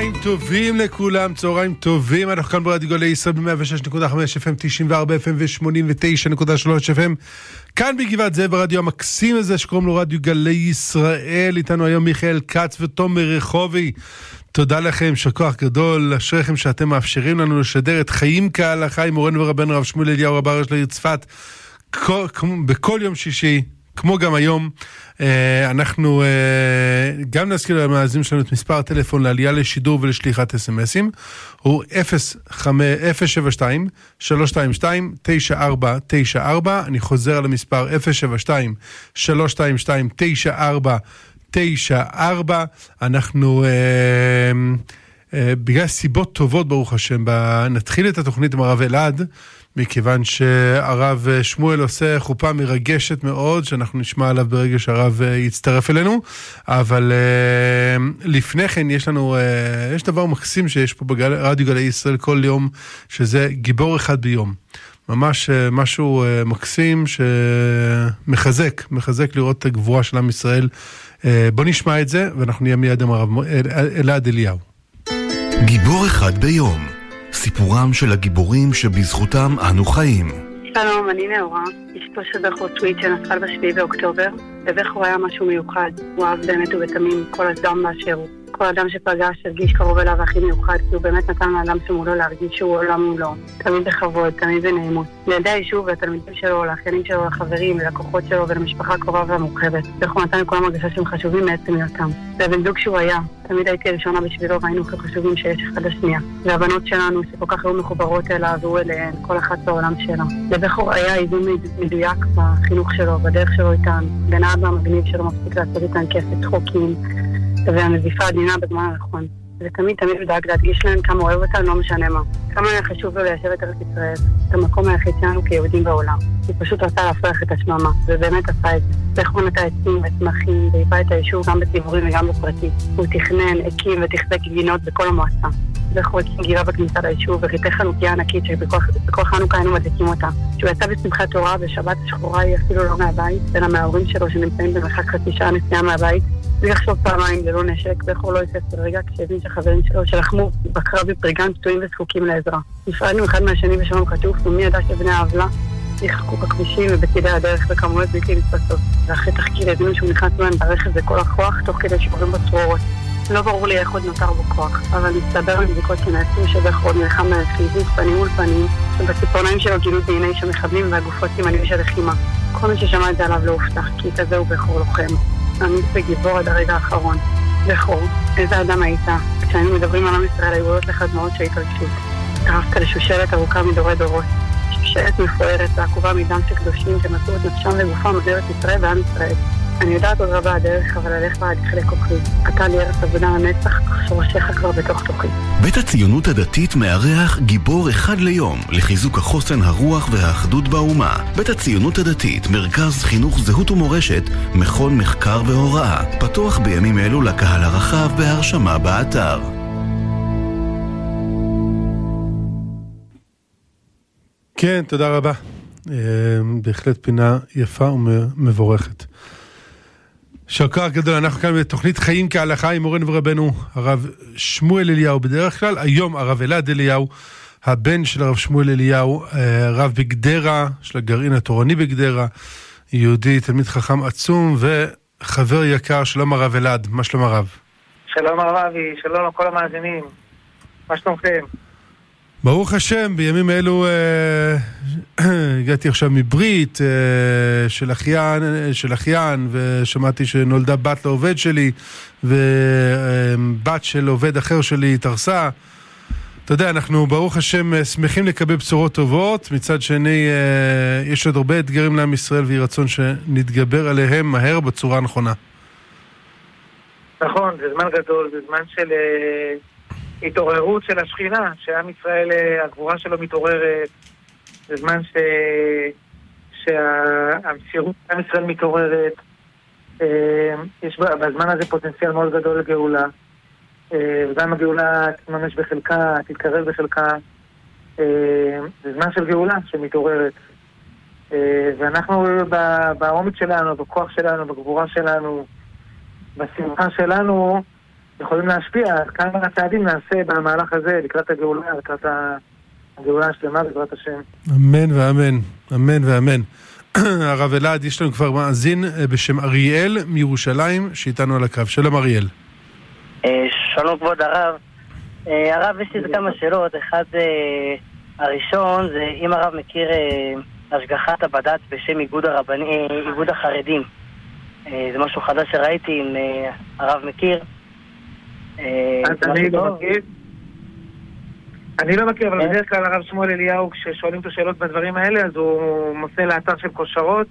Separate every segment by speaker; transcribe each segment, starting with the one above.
Speaker 1: צהריים טובים לכולם, צהריים טובים, אנחנו כאן ברדיו גלי ישראל ב-106.5 FM, 94 FM ו-89.3 FM. כאן בגבעת זאב ברדיו המקסים הזה שקוראים לו רדיו גלי ישראל, איתנו היום מיכאל כץ ותומר רחובי. תודה לכם, יישר כוח גדול, אשריכם שאתם מאפשרים לנו לשדר את חיים כהלכה עם מורנו ורבנו הרב שמואל אליהו רב הראש לעיר צפת בכל יום שישי, כמו גם היום. אה, אנחנו אה, גם נזכיר למאזינים שלנו את מספר הטלפון לעלייה לשידור ולשליחת אסמסים, הוא 072-322-9494, אני חוזר על המספר 072-322-9494, אנחנו... Uh, בגלל סיבות טובות, ברוך השם, נתחיל את התוכנית עם הרב אלעד, מכיוון שהרב שמואל עושה חופה מרגשת מאוד, שאנחנו נשמע עליו ברגע שהרב אה, יצטרף אלינו. אבל אה, לפני כן יש לנו, אה, יש דבר מקסים שיש פה ברדיו גלי ישראל כל יום, שזה גיבור אחד ביום. ממש משהו מקסים שמחזק, מחזק לראות את הגבורה של עם ישראל. בוא נשמע את זה, ואנחנו נהיה מיד עם הרב אלעד אליהו.
Speaker 2: גיבור אחד ביום סיפורם של הגיבורים שבזכותם אנו חיים.
Speaker 3: שלום, אני נאורה, אשתו של בכור טוויט שנפל בשביעי באוקטובר. בבכור היה משהו מיוחד, הוא אהב באמת ובתמים כל אדם באשר הוא. כל אדם שפגש הרגיש קרוב אליו הכי מיוחד, כי הוא באמת נתן לאדם שמולו להרגיש שהוא עולם מולו. תמיד בכבוד, תמיד בנעימות. לילדי היישוב ולתלמידים שלו, לאחיינים שלו, לחברים, ללקוחות שלו ולמשפחה הקרובה והמורחבת. איך הוא נתן לכולם הרגשה שהם חשובים מעצם היותם. והבן זוג שהוא היה, תמיד הייתי הראשונה בשבילו והיינו הכי חשובים שיש אחד לשנייה. והבנות שלנו, שכל כך היו מחוברות אליו והוא אליהן, כל אחת בעולם שלה. לבכור היה איזון מדויק בחינוך שלו, בדרך שלו איתן. האבא המגניב שלו מפסיק לעשות איתן כיף וצחוקים. והנזיפה עדינה בזמן הנכון. ותמיד תמיד דאג להדגיש להם כמה אוהב אותם, לא משנה מה. כמה היה חשוב לו ליישב את ארץ ישראל, את המקום היחיד שלנו כיהודים בעולם. הוא פשוט רצה להפריח את השממה, ובאמת עשה את זה. הוא נטע עצים וצמחים, והיפה את היישוב גם בציבורי וגם בפרטי. הוא תכנן, הקים ותחזק גינות בכל המועצה. ואיך הוא הקים גירה בכניסה ליישוב, וחיתך חנוכיה ענקית שבכל חנוכה היינו מדליקים אותה. כשהוא יצא בשמחת תורה בשבת השחורה היא אפילו לא מהבית, אלא מההורים שלו שנמצאים במרחק חצי שעה נסיעה מהבית, בלי לחשוב פעמיים ללא נשק, ואיך הוא לא היסס לרגע כשהבין שהחברים שלו שלחמו בקרב בפריגן פצועים וזקוקים לעזרה. נפרדנו אחד מהשני בשלום חטוף, ומי ידע שבני העוולה יחכו בכבישים ובצדי הדרך בכמויות בלתי נתפסות. ואחרי תחקיר הבינו שהוא נכנס בהם ברכב בכל הכוח, תוך כדי שעוברים בו צרורות. לא ברור לי איך עוד נותר בו כוח, אבל מסתבר מבדיקות שנעשו שבכור נלחם חיזוק פנים מול פנים, ובציפורניים שלו גילו דנ"א של מחבלים והגופות סימנים של לחימה. כל מי ששמע את זה עליו לא הופתע, כי כזה הוא בכור לוחם. אמיץ וגיבור עד הרגע האחרון. בכור, איזה אדם היית? כשהיינו מדברים על עם ישראל היו עולות לך דמעות של התרגשות. התארפת לשושלת ארוכה מדורי דורות. שושלת מפוארת ועקובה מדם של קדושים שמסרו את נפשם וגופם על ארץ ישראל ועם ישראל. אני יודעת עוד רבה הדרך, אבל עליך תכלה כוחי. אתה לי ארץ עבודה לנצח, אך שורשיך כבר בתוך תוכי.
Speaker 2: בית הציונות הדתית מארח גיבור אחד ליום לחיזוק החוסן, הרוח והאחדות באומה. בית הציונות הדתית, מרכז חינוך זהות ומורשת, מכון מחקר והוראה. פתוח בימים אלו לקהל הרחב בהרשמה באתר.
Speaker 1: כן, תודה רבה. אה, בהחלט פינה יפה ומבורכת. כוח גדול, אנחנו כאן בתוכנית חיים כהלכה עם מורנו ורבנו הרב שמואל אליהו בדרך כלל, היום הרב אלעד אליהו, הבן של הרב שמואל אליהו, אה, רב בגדרה, של הגרעין התורני בגדרה, יהודי, תלמיד חכם עצום וחבר יקר, שלום הרב אלעד, מה שלום הרב?
Speaker 4: שלום הרב אבי, שלום לכל המאזינים, מה שלומכם?
Speaker 1: ברוך השם, בימים אלו אה, הגעתי עכשיו מברית אה, של אחיין, של אחיין, ושמעתי שנולדה בת לעובד שלי, ובת של עובד אחר שלי התארסה. אתה יודע, אנחנו ברוך השם שמחים לקבל בשורות טובות, מצד שני אה, יש עוד הרבה אתגרים לעם ישראל ויהי רצון שנתגבר עליהם מהר בצורה הנכונה.
Speaker 4: נכון, זה זמן גדול, זה זמן של... אה... התעוררות של השכינה, שעם ישראל, אה, הגבורה שלו מתעוררת, זה זמן ש... שהמסירות עם ישראל מתעוררת. אה, יש בזמן הזה פוטנציאל מאוד גדול לגאולה. אה, וגם הגאולה תתממש בחלקה, תתקרב בחלקה. זה זמן של גאולה שמתעוררת. ואנחנו בעומק שלנו, בכוח שלנו, בגבורה שלנו, בשמחה שלנו, יכולים להשפיע על כמה צעדים נעשה במהלך הזה לקראת הגאולה, לקראת הגאולה השלמה בעזרת השם.
Speaker 1: אמן ואמן, אמן ואמן. הרב אלעד, יש לנו כבר מאזין אה, בשם אריאל מירושלים, שאיתנו על הקו. שלום אריאל.
Speaker 5: אה, שלום כבוד הרב. אה, הרב, יש לי כמה שאלות. אחד, הראשון זה אם הרב מכיר השגחת הבד"ץ בשם איגוד, הרבני, איגוד החרדים. זה משהו חדש שראיתי, אם הרב מכיר.
Speaker 4: אני לא מכיר. אני לא מכיר, אבל בדרך כלל הרב שמואל אליהו, כששואלים אותו שאלות בדברים האלה, אז הוא מוסר לאתר של כושרות,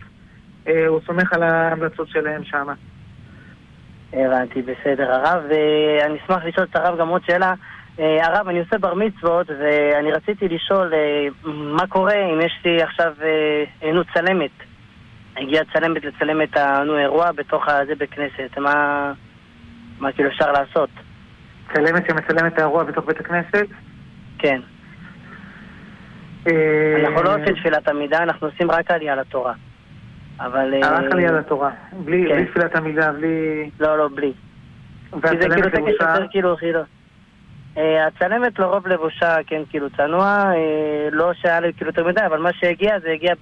Speaker 4: אה, הוא סומך על ההמלצות שלהם שם.
Speaker 5: הבנתי, בסדר. הרב, אה, אני אשמח לשאול את הרב גם עוד שאלה. אה, הרב, אני עושה בר מצוות, ואני רציתי לשאול מה קורה אם יש לי עכשיו, נו, צלמת. הגיעה צלמת לצלם את האירוע בתוך הזה בית כנסת. מה, מה כאילו אפשר לעשות?
Speaker 4: צלמת שמצלמת את האירוע בתוך בית הכנסת?
Speaker 5: כן. אה, אנחנו לא עושים תפילת עמידה, אנחנו עושים רק עלייה לתורה. אבל...
Speaker 4: אה, רק עלייה לתורה. כן. בלי תפילת עמידה, בלי...
Speaker 5: לא, לא, בלי. כי זה כאילו טקס יותר כאילו חילו. אה, הצלמת לרוב לבושה, כן, כאילו צנוע, לא שהיה לי כאילו יותר מדי, אבל מה שהגיע זה הגיע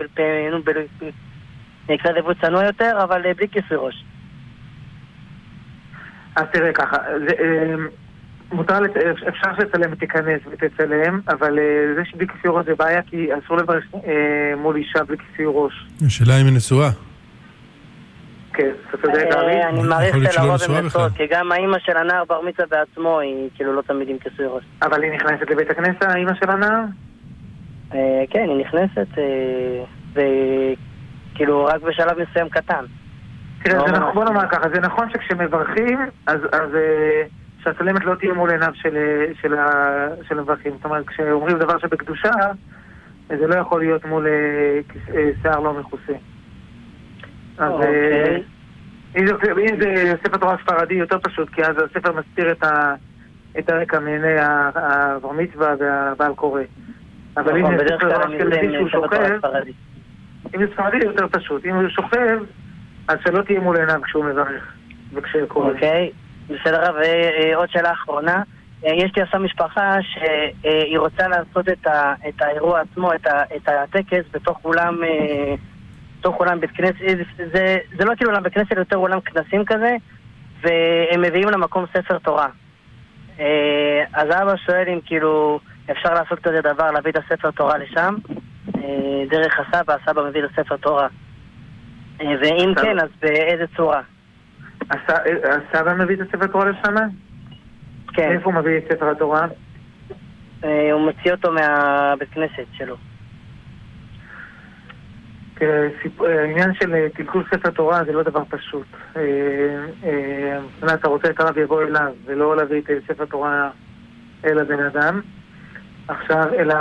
Speaker 5: נקרא לבוש צנוע יותר, אבל בלי כיסוי ראש.
Speaker 4: אז תראה ככה, מותר, לת... אפשר שתצלם ותיכנס ותצלם, אבל אה, זה שבלי כיסוי ראש זה בעיה כי אסור לברך אה, מול אישה בלי כיסוי ראש.
Speaker 1: השאלה אם היא נשואה.
Speaker 4: כן, אתה צודק,
Speaker 5: אה, ארי. אני מעריך שלרוב הם נשואות, כי גם האימא של הנער בר מצווה בעצמו היא כאילו לא תמיד עם כיסוי ראש.
Speaker 4: אבל היא נכנסת לבית הכנסת, האימא של הנער?
Speaker 5: כן, היא נכנסת, וכאילו רק בשלב מסוים קטן.
Speaker 4: תראה, לא נכון, בוא נאמר ככה, זה נכון שכשמברכים, אז... שהצלמת לא תהיה מול עיניו של, של, של המברכים. זאת אומרת, כשאומרים דבר שבקדושה, זה לא יכול להיות מול אה, אה, שיער לא מכוסה. אז אוקיי. אה, אם זה, אם זה ספר תורה ספרדי יותר פשוט, כי אז הספר מסתיר את, ה, את הרקע מעיני הבר מצווה והבעל קורא. אבל אם נכון, זה ספר תורה מישהו שוכב, אם זה ספרדי יותר פשוט. אם הוא שוכב, אז שלא תהיה מול עיניו כשהוא מברך וכשקורא.
Speaker 5: אוקיי. בסדר, ועוד שאלה אחרונה. אה, יש לי עכשיו משפחה שהיא רוצה לעשות את, ה, את האירוע עצמו, את, ה, את הטקס, בתוך אולם, אה, בתוך אולם בית כנסת. זה, זה לא כאילו אולם בית כנסת, יותר אולם כנסים כזה, והם מביאים למקום ספר תורה. אה, אז אבא שואל אם כאילו אפשר לעשות כזה דבר, להביא את הספר תורה לשם, דרך הסבא, הסבא מביא את הספר תורה. ואם כן, אז באיזה צורה?
Speaker 4: הסבא מביא את הספר תורה לשם?
Speaker 5: כן.
Speaker 4: איפה הוא מביא את ספר התורה?
Speaker 5: אה, הוא מוציא אותו מהבית כנסת שלו.
Speaker 4: העניין של אה, טלטול ספר תורה זה לא דבר פשוט. אה, אתה רוצה את הרב יבוא אליו, ולא להביא את ספר תורה אל הבן אדם. עכשיו, אלא,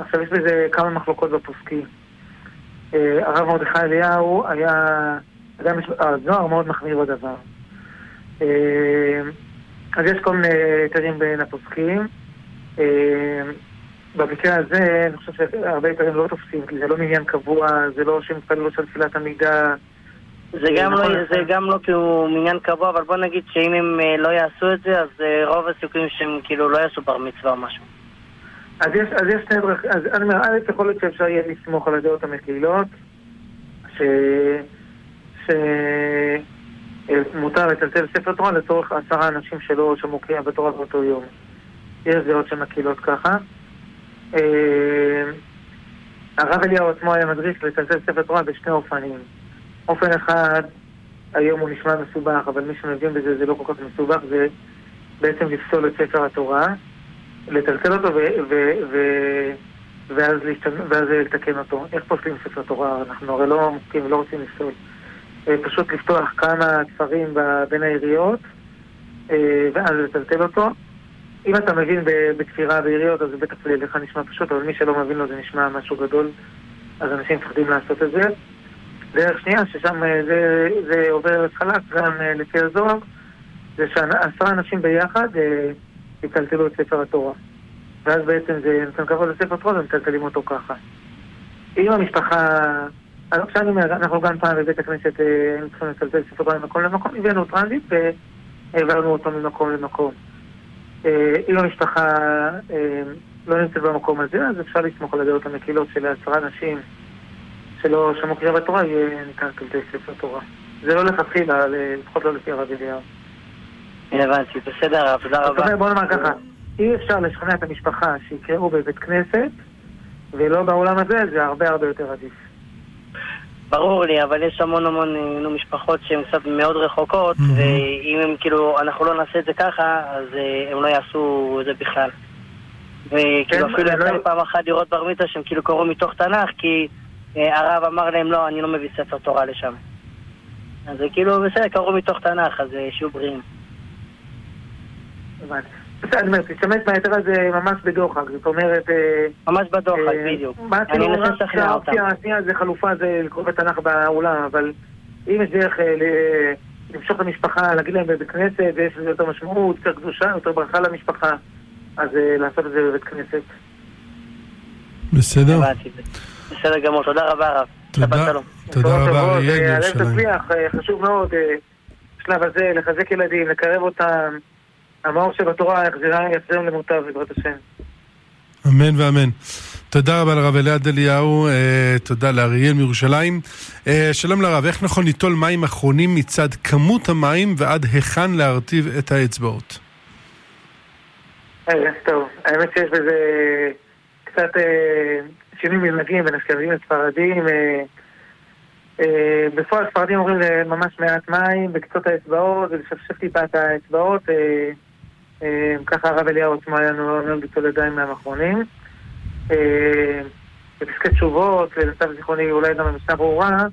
Speaker 4: עכשיו יש בזה כמה מחלוקות בפוסקים. הרב מרדכי אליהו היה הזוהר מאוד מחמיר בדבר. אה, אז יש כל מיני היתרים בין הפוסקים. אה, במקרה הזה, אני חושב שהרבה היתרים לא תופסים, כי זה לא מניין קבוע, זה לא שהם התפללו של תפילת עמידה.
Speaker 5: זה גם, לא, זה גם לא כאילו מניין קבוע, אבל בוא נגיד שאם הם אה, לא יעשו את זה, אז רוב הסיכויים שהם כאילו לא יעשו בר מצווה או משהו.
Speaker 4: אז יש, אז יש שני דרכים, אז אני אומר, א', יכול להיות שאפשר יהיה לסמוך על הדעות המקהילות, ש... שמותר לטלטל ספר תורה לצורך עשרה אנשים שלא שמעו קריאה בתורה באותו יום. יש דעות שמקהילות ככה. אה, הרב אליהו עצמו היה מדריך לטלטל ספר תורה בשני אופנים. אופן אחד, היום הוא נשמע מסובך, אבל מי שמבין בזה זה לא כל כך מסובך, זה בעצם לפסול את ספר התורה, לטלטל אותו ו- ו- ו- ואז, ואז לתקן אותו. איך פוסלים ספר תורה? אנחנו הרי לא ולא רוצים לפסול. אה, פשוט לפתוח כמה ספרים בין העיריות אה, ואז לטלטל אותו. אם אתה מבין בתפירה בעיריות, אז זה בטח לך נשמע פשוט, אבל מי שלא מבין לו זה נשמע משהו גדול, אז אנשים מפחדים לעשות את זה. דרך שנייה, ששם אה, זה, זה עובר חלק גם לפי הזוהר, זה שעשרה אנשים ביחד יטלטלו את ספר התורה. ואז בעצם זה נותן כבוד לספר תורה ומטלטלים אותו ככה. אם המשפחה אז עכשיו אני אומר, אנחנו גם פעם בבית הכנסת היינו צריכים לצלצל ספר ממקום למקום, הבאנו טרנזיט העברנו אותו ממקום למקום. אה, אם המשפחה אה, לא נמצאת במקום הזה, אז אפשר לסמוך על הדעות המקילות של עשרה אנשים שלא שמעו קריאה בתורה, יהיה ניתן כבדי ספר תורה. זה לא לכתחילה, לפחות לא לפי הרב אליהו.
Speaker 5: הבנתי, בסדר הרב, תודה רבה.
Speaker 4: בוא נאמר ככה, אי אפשר לשכנע את המשפחה שיקראו בבית כנסת ולא בעולם הזה, זה הרבה הרבה יותר עדיף.
Speaker 5: ברור לי, אבל יש המון המון אה, נו, משפחות שהן קצת מאוד רחוקות, mm-hmm. ואם הם כאילו, אנחנו לא נעשה את זה ככה, אז uh, הם לא יעשו את זה בכלל. וכאילו כן, אפילו יצא לי לא... פעם אחת לראות בר מצווה שהם כאילו קראו מתוך תנ"ך, כי uh, הרב אמר להם לא, אני לא מביא ספר תורה לשם. אז זה כאילו בסדר, קראו מתוך תנ"ך, אז שיהיו בריאים.
Speaker 4: הבנתי. בסדר, אני אומר, תשתמש בהיתר הזה ממש בדוחק, זאת אומרת... אה,
Speaker 5: ממש בדוחק, אה, בדיוק. אני אנסה לשכנע אותם.
Speaker 4: האופציה השנייה זה חלופה, זה לקרוא בתנ"ך באולם, אבל אם יש דרך אה, למשוך את המשפחה, להגיד להם בבית כנסת, ויש לזה יותר משמעות, יותר קדושה, יותר ברכה למשפחה, אז לעשות את זה בבית כנסת.
Speaker 1: בסדר.
Speaker 5: בסדר גמור, תודה רבה רב.
Speaker 1: תודה, תודה רבה, אריה
Speaker 4: ירושלים. חשוב מאוד, בשלב הזה, לחזק ילדים, לקרב אותם. המאור שבתורה יחזירם למוטב בעזרת השם.
Speaker 1: אמן ואמן. תודה רבה לרב אלעד אליהו, אה, תודה לאריאל מירושלים. אה, שלום לרב, איך נכון ליטול מים אחרונים מצד כמות המים ועד היכן להרטיב את האצבעות?
Speaker 4: אה, טוב, האמת שיש בזה קצת אה, שינוי מנהגים בין אשכנזים לספרדים. אה, אה, בפועל ספרדים אומרים ממש מעט מים בקצות האצבעות ולשפשף טיפה את האצבעות. אה, אה, ככה הרב אליהו עצמו היה נוהג ליטול ידיים מהאחרונים. אה, בפסקי תשובות, למיטב זיכרוני אולי גם במשנה ברורה,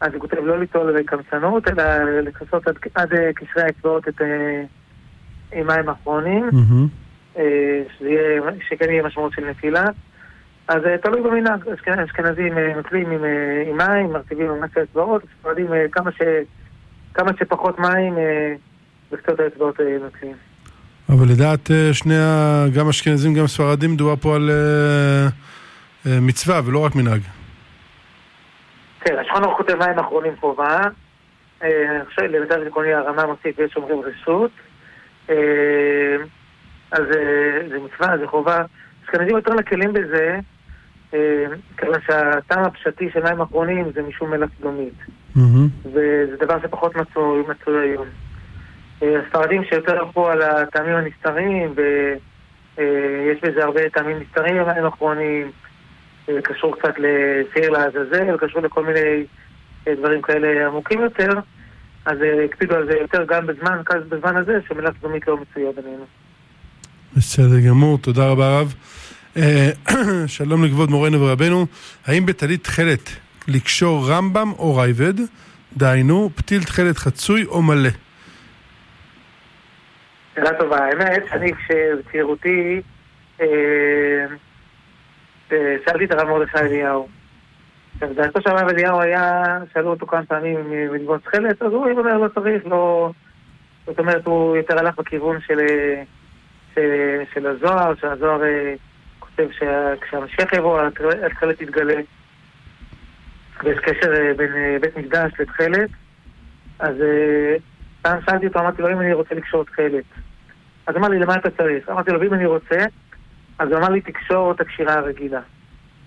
Speaker 4: אז הוא כותב לא ליטול בקמצנות, אלא לכסות עד, עד אה, קשרי האצבעות את עם מים אחרונים, שכן יהיה משמעות של נפילה. אז תלוי במנהג, אשכנזים נוטלים עם, מים, מרטיבים ממש האצבעות, ספרדים כמה, כמה שפחות מים בקצות האצבעות נוטלים.
Speaker 1: אבל לדעת אה, שני, גם אשכנזים, גם ספרדים, מדובר פה על uh, uh, מצווה ולא רק מנהג.
Speaker 4: כן, ערוך כותב מים אחרונים חובה. עכשיו למיטב זיכרוני הרמה מוסיף ויש אומרים רשות. אז זה מצווה, זה חובה. אשכנזים יותר מקלים בזה, כיוון שהטעם הפשטי של מים אחרונים זה משום מלח. וזה דבר שפחות מצוי היום. הספרדים שיותר הלכו על הטעמים הנסתרים, ויש בזה הרבה טעמים נסתרים יומיים אחרונים, קשור קצת לשעיר לעזאזל, קשור לכל מיני אה, דברים כאלה עמוקים יותר, אז אה, הקפידו על זה יותר גם בזמן, בזמן הזה, שמילה סדומית לא מצויה בינינו.
Speaker 1: בסדר גמור, תודה רבה רב. אה, שלום לכבוד מורנו ורבנו, האם בטלית תכלת לקשור רמב"ם או רייבד, דהיינו פתיל תכלת חצוי או מלא?
Speaker 4: שאלה טובה. האמת, אני כשבצעירותי אה, אה, שאלתי את הרב מרדכי אליהו. עכשיו, דעתו של הרב אליהו היה, שאלו אותו כמה פעמים ללמוד תכלת, אז הוא אומר, לא צריך, לא... זאת אומרת, הוא יותר הלך בכיוון של, של, הזוהר, שהזוהר אה, כותב שכשהמשיח יבוא, התכלת תתגלה. ויש קשר בין בית מקדש לתכלת. אז פעם שאלתי אותו, אמרתי לו, אם אני רוצה לקשור תכלת, אז אמר לי, למה אתה צריך? אמרתי לו, ואם אני רוצה, אז הוא אמר לי, תקשור את הקשירה הרגילה.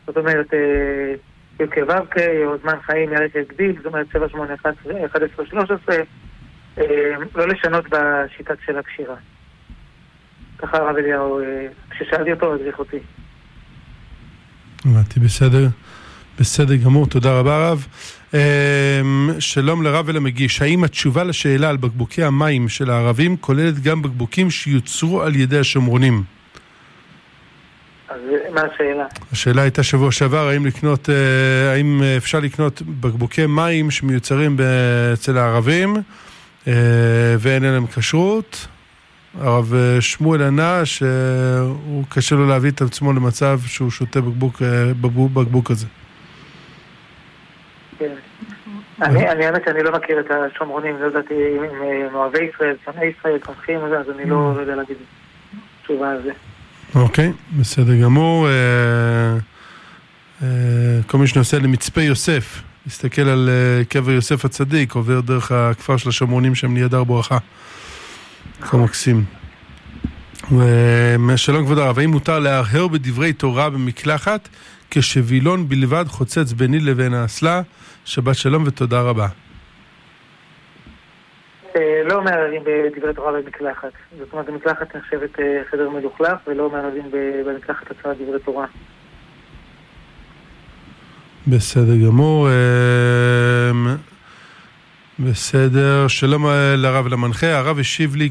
Speaker 4: זאת אומרת, י"ק ו"ק, או זמן חיים ירק גדיל, זאת אומרת 7, 8, 11, 13, לא לשנות בשיטה של הקשירה. ככה הרב אליהו, אה, כששאלתי אותו, הדריך אותי.
Speaker 1: הבנתי, בסדר. בסדר גמור, תודה רבה רב. אמ, שלום לרב ולמגיש, האם התשובה לשאלה על בקבוקי המים של הערבים כוללת גם בקבוקים שיוצרו על ידי השומרונים?
Speaker 4: אז מה השאלה?
Speaker 1: השאלה הייתה שבוע שעבר, האם לקנות, אה, האם אפשר לקנות בקבוקי מים שמיוצרים אצל הערבים אה, ואין להם כשרות? הרב אה, שמואל ענה שהוא קשה לו להביא את עצמו למצב שהוא שותה בקבוק, בקבוק, בקבוק הזה.
Speaker 4: כן. אני האמת שאני לא מכיר את השומרונים, לא ידעתי אם הם אוהבי ישראל, שונאי ישראל, תומכים, אז אני לא, לא יודע להגיד תשובה על זה.
Speaker 1: אוקיי, בסדר גמור. אה, אה, כל מי שנוסע למצפה יוסף, להסתכל על אה, קבר יוסף הצדיק, עובר דרך הכפר של השומרונים שם ליד הר ברכה. כה מקסים. שלום כבוד הרב, האם מותר להרהר בדברי תורה במקלחת כשווילון בלבד חוצץ ביני לבין האסלה? שבת שלום ותודה רבה.
Speaker 4: אה, לא מערערים בדברי תורה במקלחת. זאת אומרת, המקלחת נחשבת אה, חדר מלוכלך, ולא מערערים במקלחת עצמה דברי תורה.
Speaker 1: בסדר גמור. אה, בסדר, שלום לרב למנחה, הרב השיב לי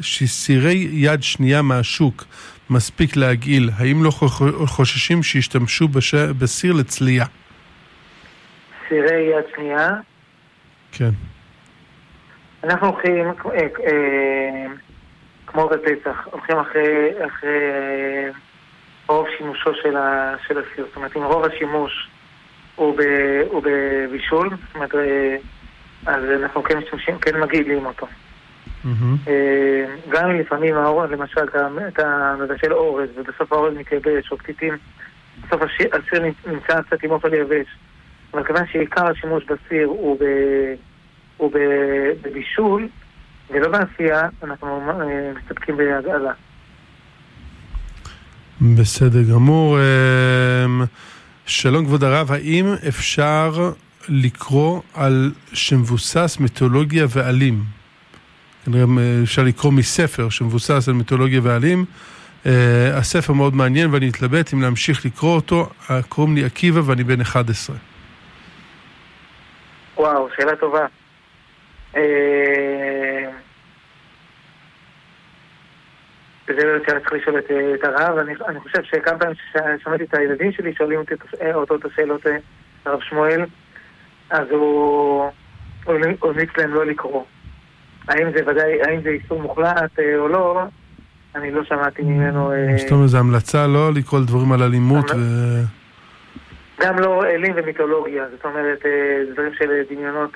Speaker 1: כשסירי יד שנייה מהשוק מספיק להגעיל, האם לא חוששים שישתמשו בש... בסיר לצלייה?
Speaker 4: סירי יד שנייה?
Speaker 1: כן.
Speaker 4: אנחנו הולכים, אה, אה, כמו בפסח, הולכים אחרי, אחרי אה, רוב שימושו של, ה, של הסיר. זאת אומרת, אם רוב השימוש הוא, ב, הוא בבישול, זאת אומרת, אז אנחנו כן משתמשים, כן מגעילים אותו. Mm-hmm. גם לפעמים האורז, למשל, אתה מבשל אורז, ובסוף האורז מתייבש, או פתיתים, בסוף הסיר נמצא קצת עם אוכל יבש. אבל כיוון שעיקר השימוש בסיר הוא ב... הוא בבישול ולא בעשייה, אנחנו אה, מסתפקים בהגעלה.
Speaker 1: בסדר גמור. אמ, שלום כבוד הרב, האם אפשר לקרוא על שמבוסס מיתולוגיה ועלים? אה, אפשר לקרוא מספר שמבוסס על מיתולוגיה ועלים. Uh, הספר מאוד מעניין ואני מתלבט אם להמשיך לקרוא אותו. קוראים לי עקיבא ואני בן 11.
Speaker 4: וואו, שאלה טובה. אה, זה לא צריך לשאול את הרב, אני חושב שכמה פעמים ששמעתי את הילדים שלי שואלים אותי אותו את השאלות, אה, הרב שמואל, אז הוא המליץ להם לא לקרוא. האם זה ודאי, האם זה איסור מוחלט אה, או לא, אני לא שמעתי ממנו...
Speaker 1: זאת אומרת, זו המלצה לא לקרוא דברים על אלימות ו...
Speaker 4: גם לא אלים ומיתולוגיה, זאת אומרת, דברים של דמיונות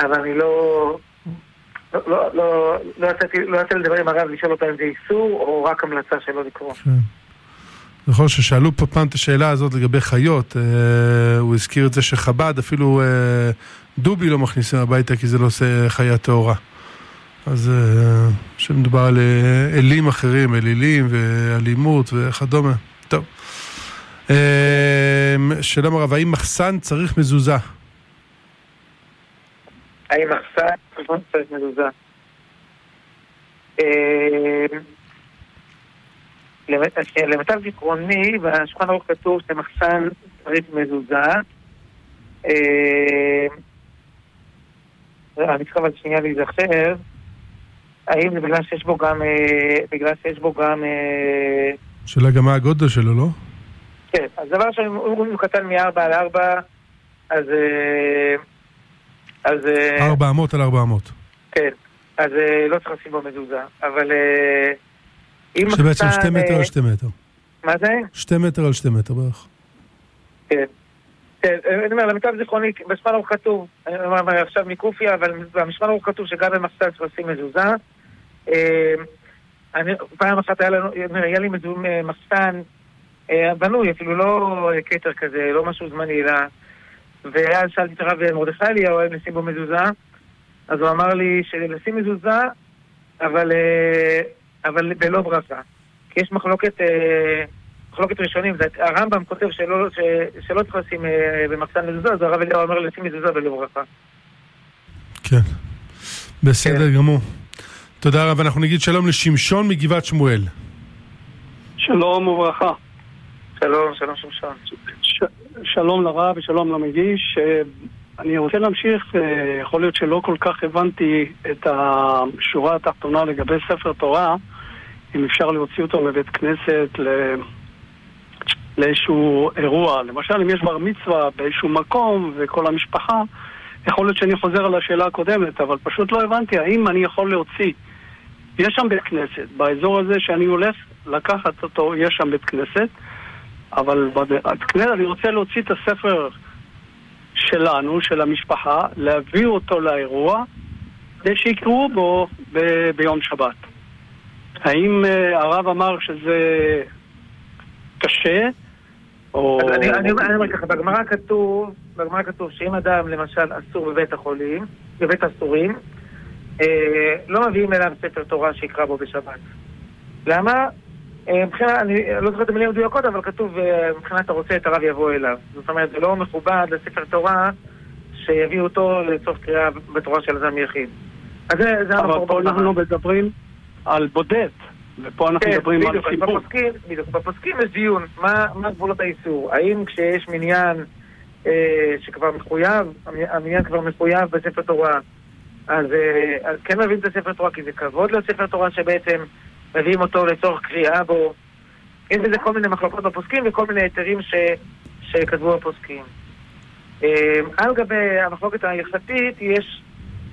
Speaker 4: אבל אני לא... לא, לא, לא, לא לא יצא לדבר עם הרב לשאול אותו אם זה איסור או רק המלצה שלא לקרוא. כן.
Speaker 1: נכון ששאלו פה פעם את השאלה הזאת לגבי חיות, אה, הוא הזכיר את זה שחב"ד, אפילו אה, דובי לא מכניסים הביתה כי זה לא עושה חיה טהורה. אז אה, על אה, אלים אחרים, אלילים ואלימות וכדומה. טוב. אה, שלום הרב, האם מחסן צריך מזוזה?
Speaker 4: האם מחסן צריך מזוזה. אה, למיטב זיכרוני, בשולחן ערוך כתוב שמחסן צריך מזוזה. אה, אני צריך אבל שנייה להיזכר. האם זה בגלל שיש בו גם... אה, בגלל שיש בו גם...
Speaker 1: שאלה גם מה הגודל שלו, לא?
Speaker 4: כן, אז דבר ראשון, אם הוא קטן מ-4 על 4, אז... אז...
Speaker 1: אה, ארבע אמות על ארבע אמות.
Speaker 4: כן, אז אה, לא צריך לשים בו מזוזה, אבל אה,
Speaker 1: אם... שבעצם שתי מטר על שתי מטר.
Speaker 4: מה זה?
Speaker 1: שתי מטר על שתי מטר בערך.
Speaker 4: כן. כן, אני אומר, למיטב זיכרוני, בשמאל הוא כתוב, אני אומר עכשיו מקופיה, אבל במשמאל הוא כתוב שגם במחסן צריך לשים מזוזה. אני, פעם אחת היה לנו, היה לי מחסן בנוי, אפילו לא כתר כזה, לא משהו זמני, אלא ואז שאלתי את הרב מרדכי אליהו האם לשים בו מזוזה, אז הוא אמר לי שלשים מזוזה, אבל, אה, אבל בלא ברכה. כי יש מחלוקת, אה, מחלוקת ראשונים, הרמב"ם כותב שלא, ש, שלא צריך לשים אה, במחסן מזוזה, אז הרב אליהו אומר לשים מזוזה בלא ברכה.
Speaker 1: כן, בסדר כן. גמור. תודה רבה, אנחנו נגיד שלום לשמשון מגבעת שמואל.
Speaker 6: שלום וברכה.
Speaker 4: שלום, שלום שמשון.
Speaker 6: שלום לרב ושלום למגיש. אה, אני רוצה להמשיך, אה, יכול להיות שלא כל כך הבנתי את השורה התחתונה לגבי ספר תורה, אם אפשר להוציא אותו מבית כנסת. לאיזשהו אירוע. למשל, אם יש בר מצווה באיזשהו מקום וכל המשפחה, יכול להיות שאני חוזר על השאלה הקודמת, אבל פשוט לא הבנתי האם אני יכול להוציא. יש שם בית כנסת, באזור הזה שאני הולך לקחת אותו, יש שם בית כנסת. אבל בכנסת אני רוצה להוציא את הספר שלנו, של המשפחה, להביא אותו לאירוע, כדי שיקראו בו ב- ביום שבת. האם uh, הרב אמר שזה קשה?
Speaker 4: או... אני, אומר ככה, בגמרא כתוב, בגמרא כתוב שאם אדם למשל אסור בבית החולים, בבית אסורים, אה, לא מביאים אליו ספר תורה שיקרא בו בשבת. למה? אה, מבחינת, אני לא זוכר את המילים המדויקות, אבל כתוב אה, מבחינת הרוצה את הרב יבוא אליו. זאת אומרת, זה לא מכובד לספר תורה שיביאו אותו לצורך קריאה בתורה של אדם יחיד. אז זה, זה
Speaker 6: אבל
Speaker 4: המקור
Speaker 6: פה
Speaker 4: בגמרא.
Speaker 6: אנחנו מדברים על בודד, ופה אנחנו
Speaker 4: כן,
Speaker 6: מדברים על
Speaker 4: בדיוק,
Speaker 6: חיבור.
Speaker 4: בפוסקים, בדיוק, בפוסקים יש דיון, מה, מה גבולות האיסור? האם כשיש מניין אה, שכבר מחויב, המ- המניין כבר מחויב בספר תורה, אז, אה, אז כן מביאים את הספר תורה, כי זה כבוד לספר תורה שבעצם מביאים אותו לצורך קריאה בו. יש בזה כל מיני מחלוקות בפוסקים וכל מיני היתרים ש, שכתבו הפוסקים. אה, על גבי המחלוקת ההלכתית יש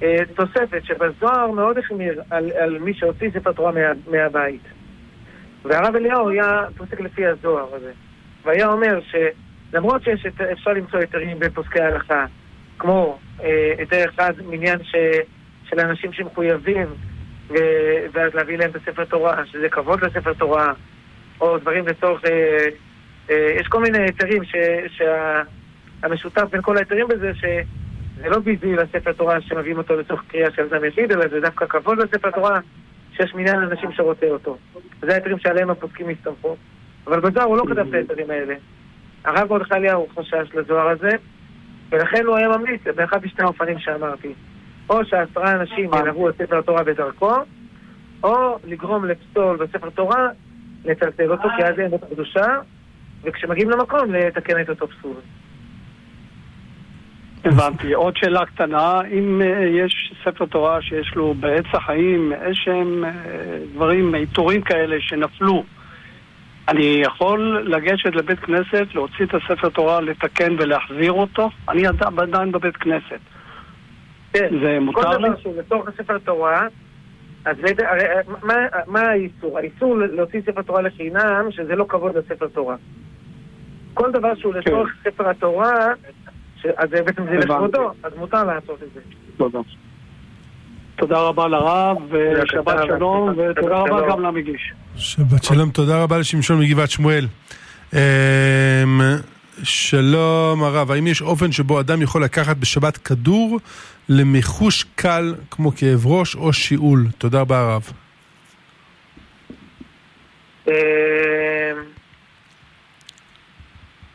Speaker 4: אה, תוספת שבזוהר מאוד החמיר על, על מי שהוציא ספר תורה מה, מהבית. והרב אליהו היה פוסק לפי הזוהר הזה. והיה אומר שלמרות שיש, את- אפשר למצוא היתרים בפוסקי ההלכה, כמו אה, היתר אחד, מניין ש, של אנשים שמחויבים, ו, ואז להביא להם את הספר תורה, שזה כבוד לספר תורה, או דברים לצורך... אה, אה, יש כל מיני היתרים שהמשותף בין כל ההיתרים בזה, שזה לא ביזוי לספר תורה שמביאים אותו לצורך קריאה של אדם יחיד, אלא זה דווקא כבוד לספר תורה שיש מניין אנשים שרוצה אותו. זה ההיתרים שעליהם הפוסקים הסתמכו. אבל בזוהר הוא לא כתב את ההיתרים האלה. הרב מרדכי אליהו חשש לזוהר הזה, ולכן הוא היה ממליץ באחד משני האופנים שאמרתי. או שעשרה אנשים ילוו את ספר התורה בדרכו, או לגרום לפסול בספר תורה, לטלטל אותו, כי אז אין לו קדושה, וכשמגיעים למקום, לתקן את אותו פסול.
Speaker 6: הבנתי. עוד שאלה קטנה, אם אה, יש ספר תורה שיש לו בעץ החיים איזשהם אה, דברים, עיטורים כאלה שנפלו, אני יכול לגשת לבית כנסת, להוציא את הספר תורה, לתקן ולהחזיר אותו? אני עד- עדיין בבית כנסת.
Speaker 4: כן,
Speaker 6: זה מותר
Speaker 4: כל
Speaker 6: לי?
Speaker 4: דבר שהוא בתוך הספר תורה, אז לד- הרי, מה, מה האיסור? האיסור להוציא ספר תורה לחינם, שזה לא כבוד לספר תורה. כל דבר שהוא לצורך ספר התורה, ש... אז בעצם זה. לכבודו, אז מותר לעשות את זה.
Speaker 6: תודה. תודה רבה לרב, ושבת
Speaker 4: תודה רבה.
Speaker 6: שלום, ותודה רבה. גם למגיש.
Speaker 1: שבת שלום, תודה רבה לשמשון מגבעת שמואל. שלום הרב, האם יש אופן שבו אדם יכול לקחת בשבת כדור למיחוש קל כמו כאב ראש או שיעול? תודה רבה הרב.
Speaker 4: אה,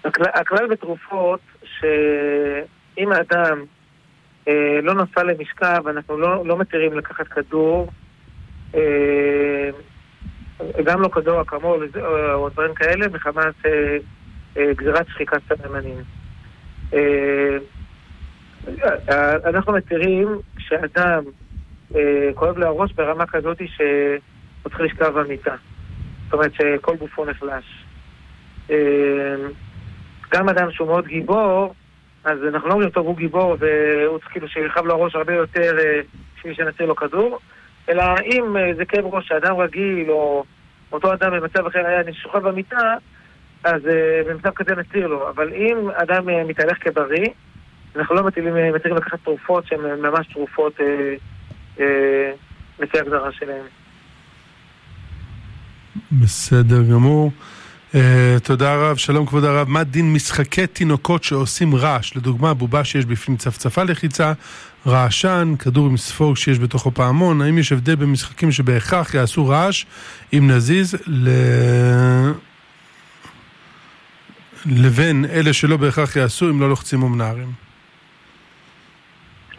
Speaker 4: הכלל- בתרופות, שאם האדם אה, לא נפל למשכב, אנחנו לא, לא מתירים לקחת כדור, אה, גם לא כדור אקמול או, דברים כאלה, מחמת גזירת שחיקת סממנים. אה, אה, אנחנו מתירים כשאדם אה, כואב לו הראש ברמה כזאת שהוא צריך לשכב במיטה. זאת אומרת שכל גופו נחלש. אה, גם אדם שהוא מאוד גיבור, אז אנחנו לא אומרים, טוב, הוא גיבור והוא צריך כאילו שירחב לו הראש הרבה יותר אה, בשביל שנציל לו כדור, אלא אם אה, זה כאב ראש שאדם רגיל, או אותו אדם במצב אחר היה שוכב במיטה, אז אה, במצב כזה נציר לו. אבל אם אדם אה, מתהלך כבריא, אנחנו לא מטילים, אה, מתירים לקחת תרופות שהן ממש תרופות לפי הגדרה שלהן.
Speaker 1: בסדר גמור. Uh, תודה רב, שלום כבוד הרב. מה דין משחקי תינוקות שעושים רעש? לדוגמה, בובה שיש בפנים צפצפה לחיצה, רעשן, כדור עם ספוג שיש בתוכו פעמון. האם יש הבדל בין משחקים שבהכרח יעשו רעש אם נזיז ל... לבין אלה שלא בהכרח יעשו אם לא לוחצים או מנערים?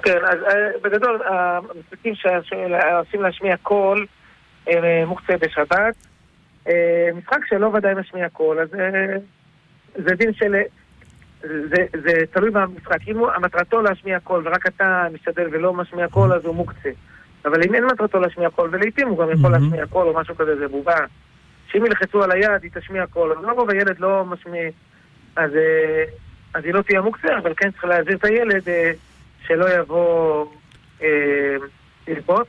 Speaker 4: כן, אז אה, בגדול, המשחקים שעושים להשמיע קול הם אה, מוקצה בשבת. אה, משחק שלא ודאי משמיע קול, אז זה דין של... זה, זה תלוי במשחק. אם מטרתו להשמיע קול ורק אתה משתדל ולא משמיע קול, אז הוא מוקצה. אבל אם אין מטרתו להשמיע קול, ולעיתים הוא גם יכול. להשמיע קול או משהו כזה, זה בובה. שאם ילחצו על היד, היא תשמיע קול. אבל לרוב הילד לא משמיע, אז, אה, אז היא לא תהיה מוקצה, אבל כן צריך להעביר את הילד אה, שלא יבוא אה, ללבוט.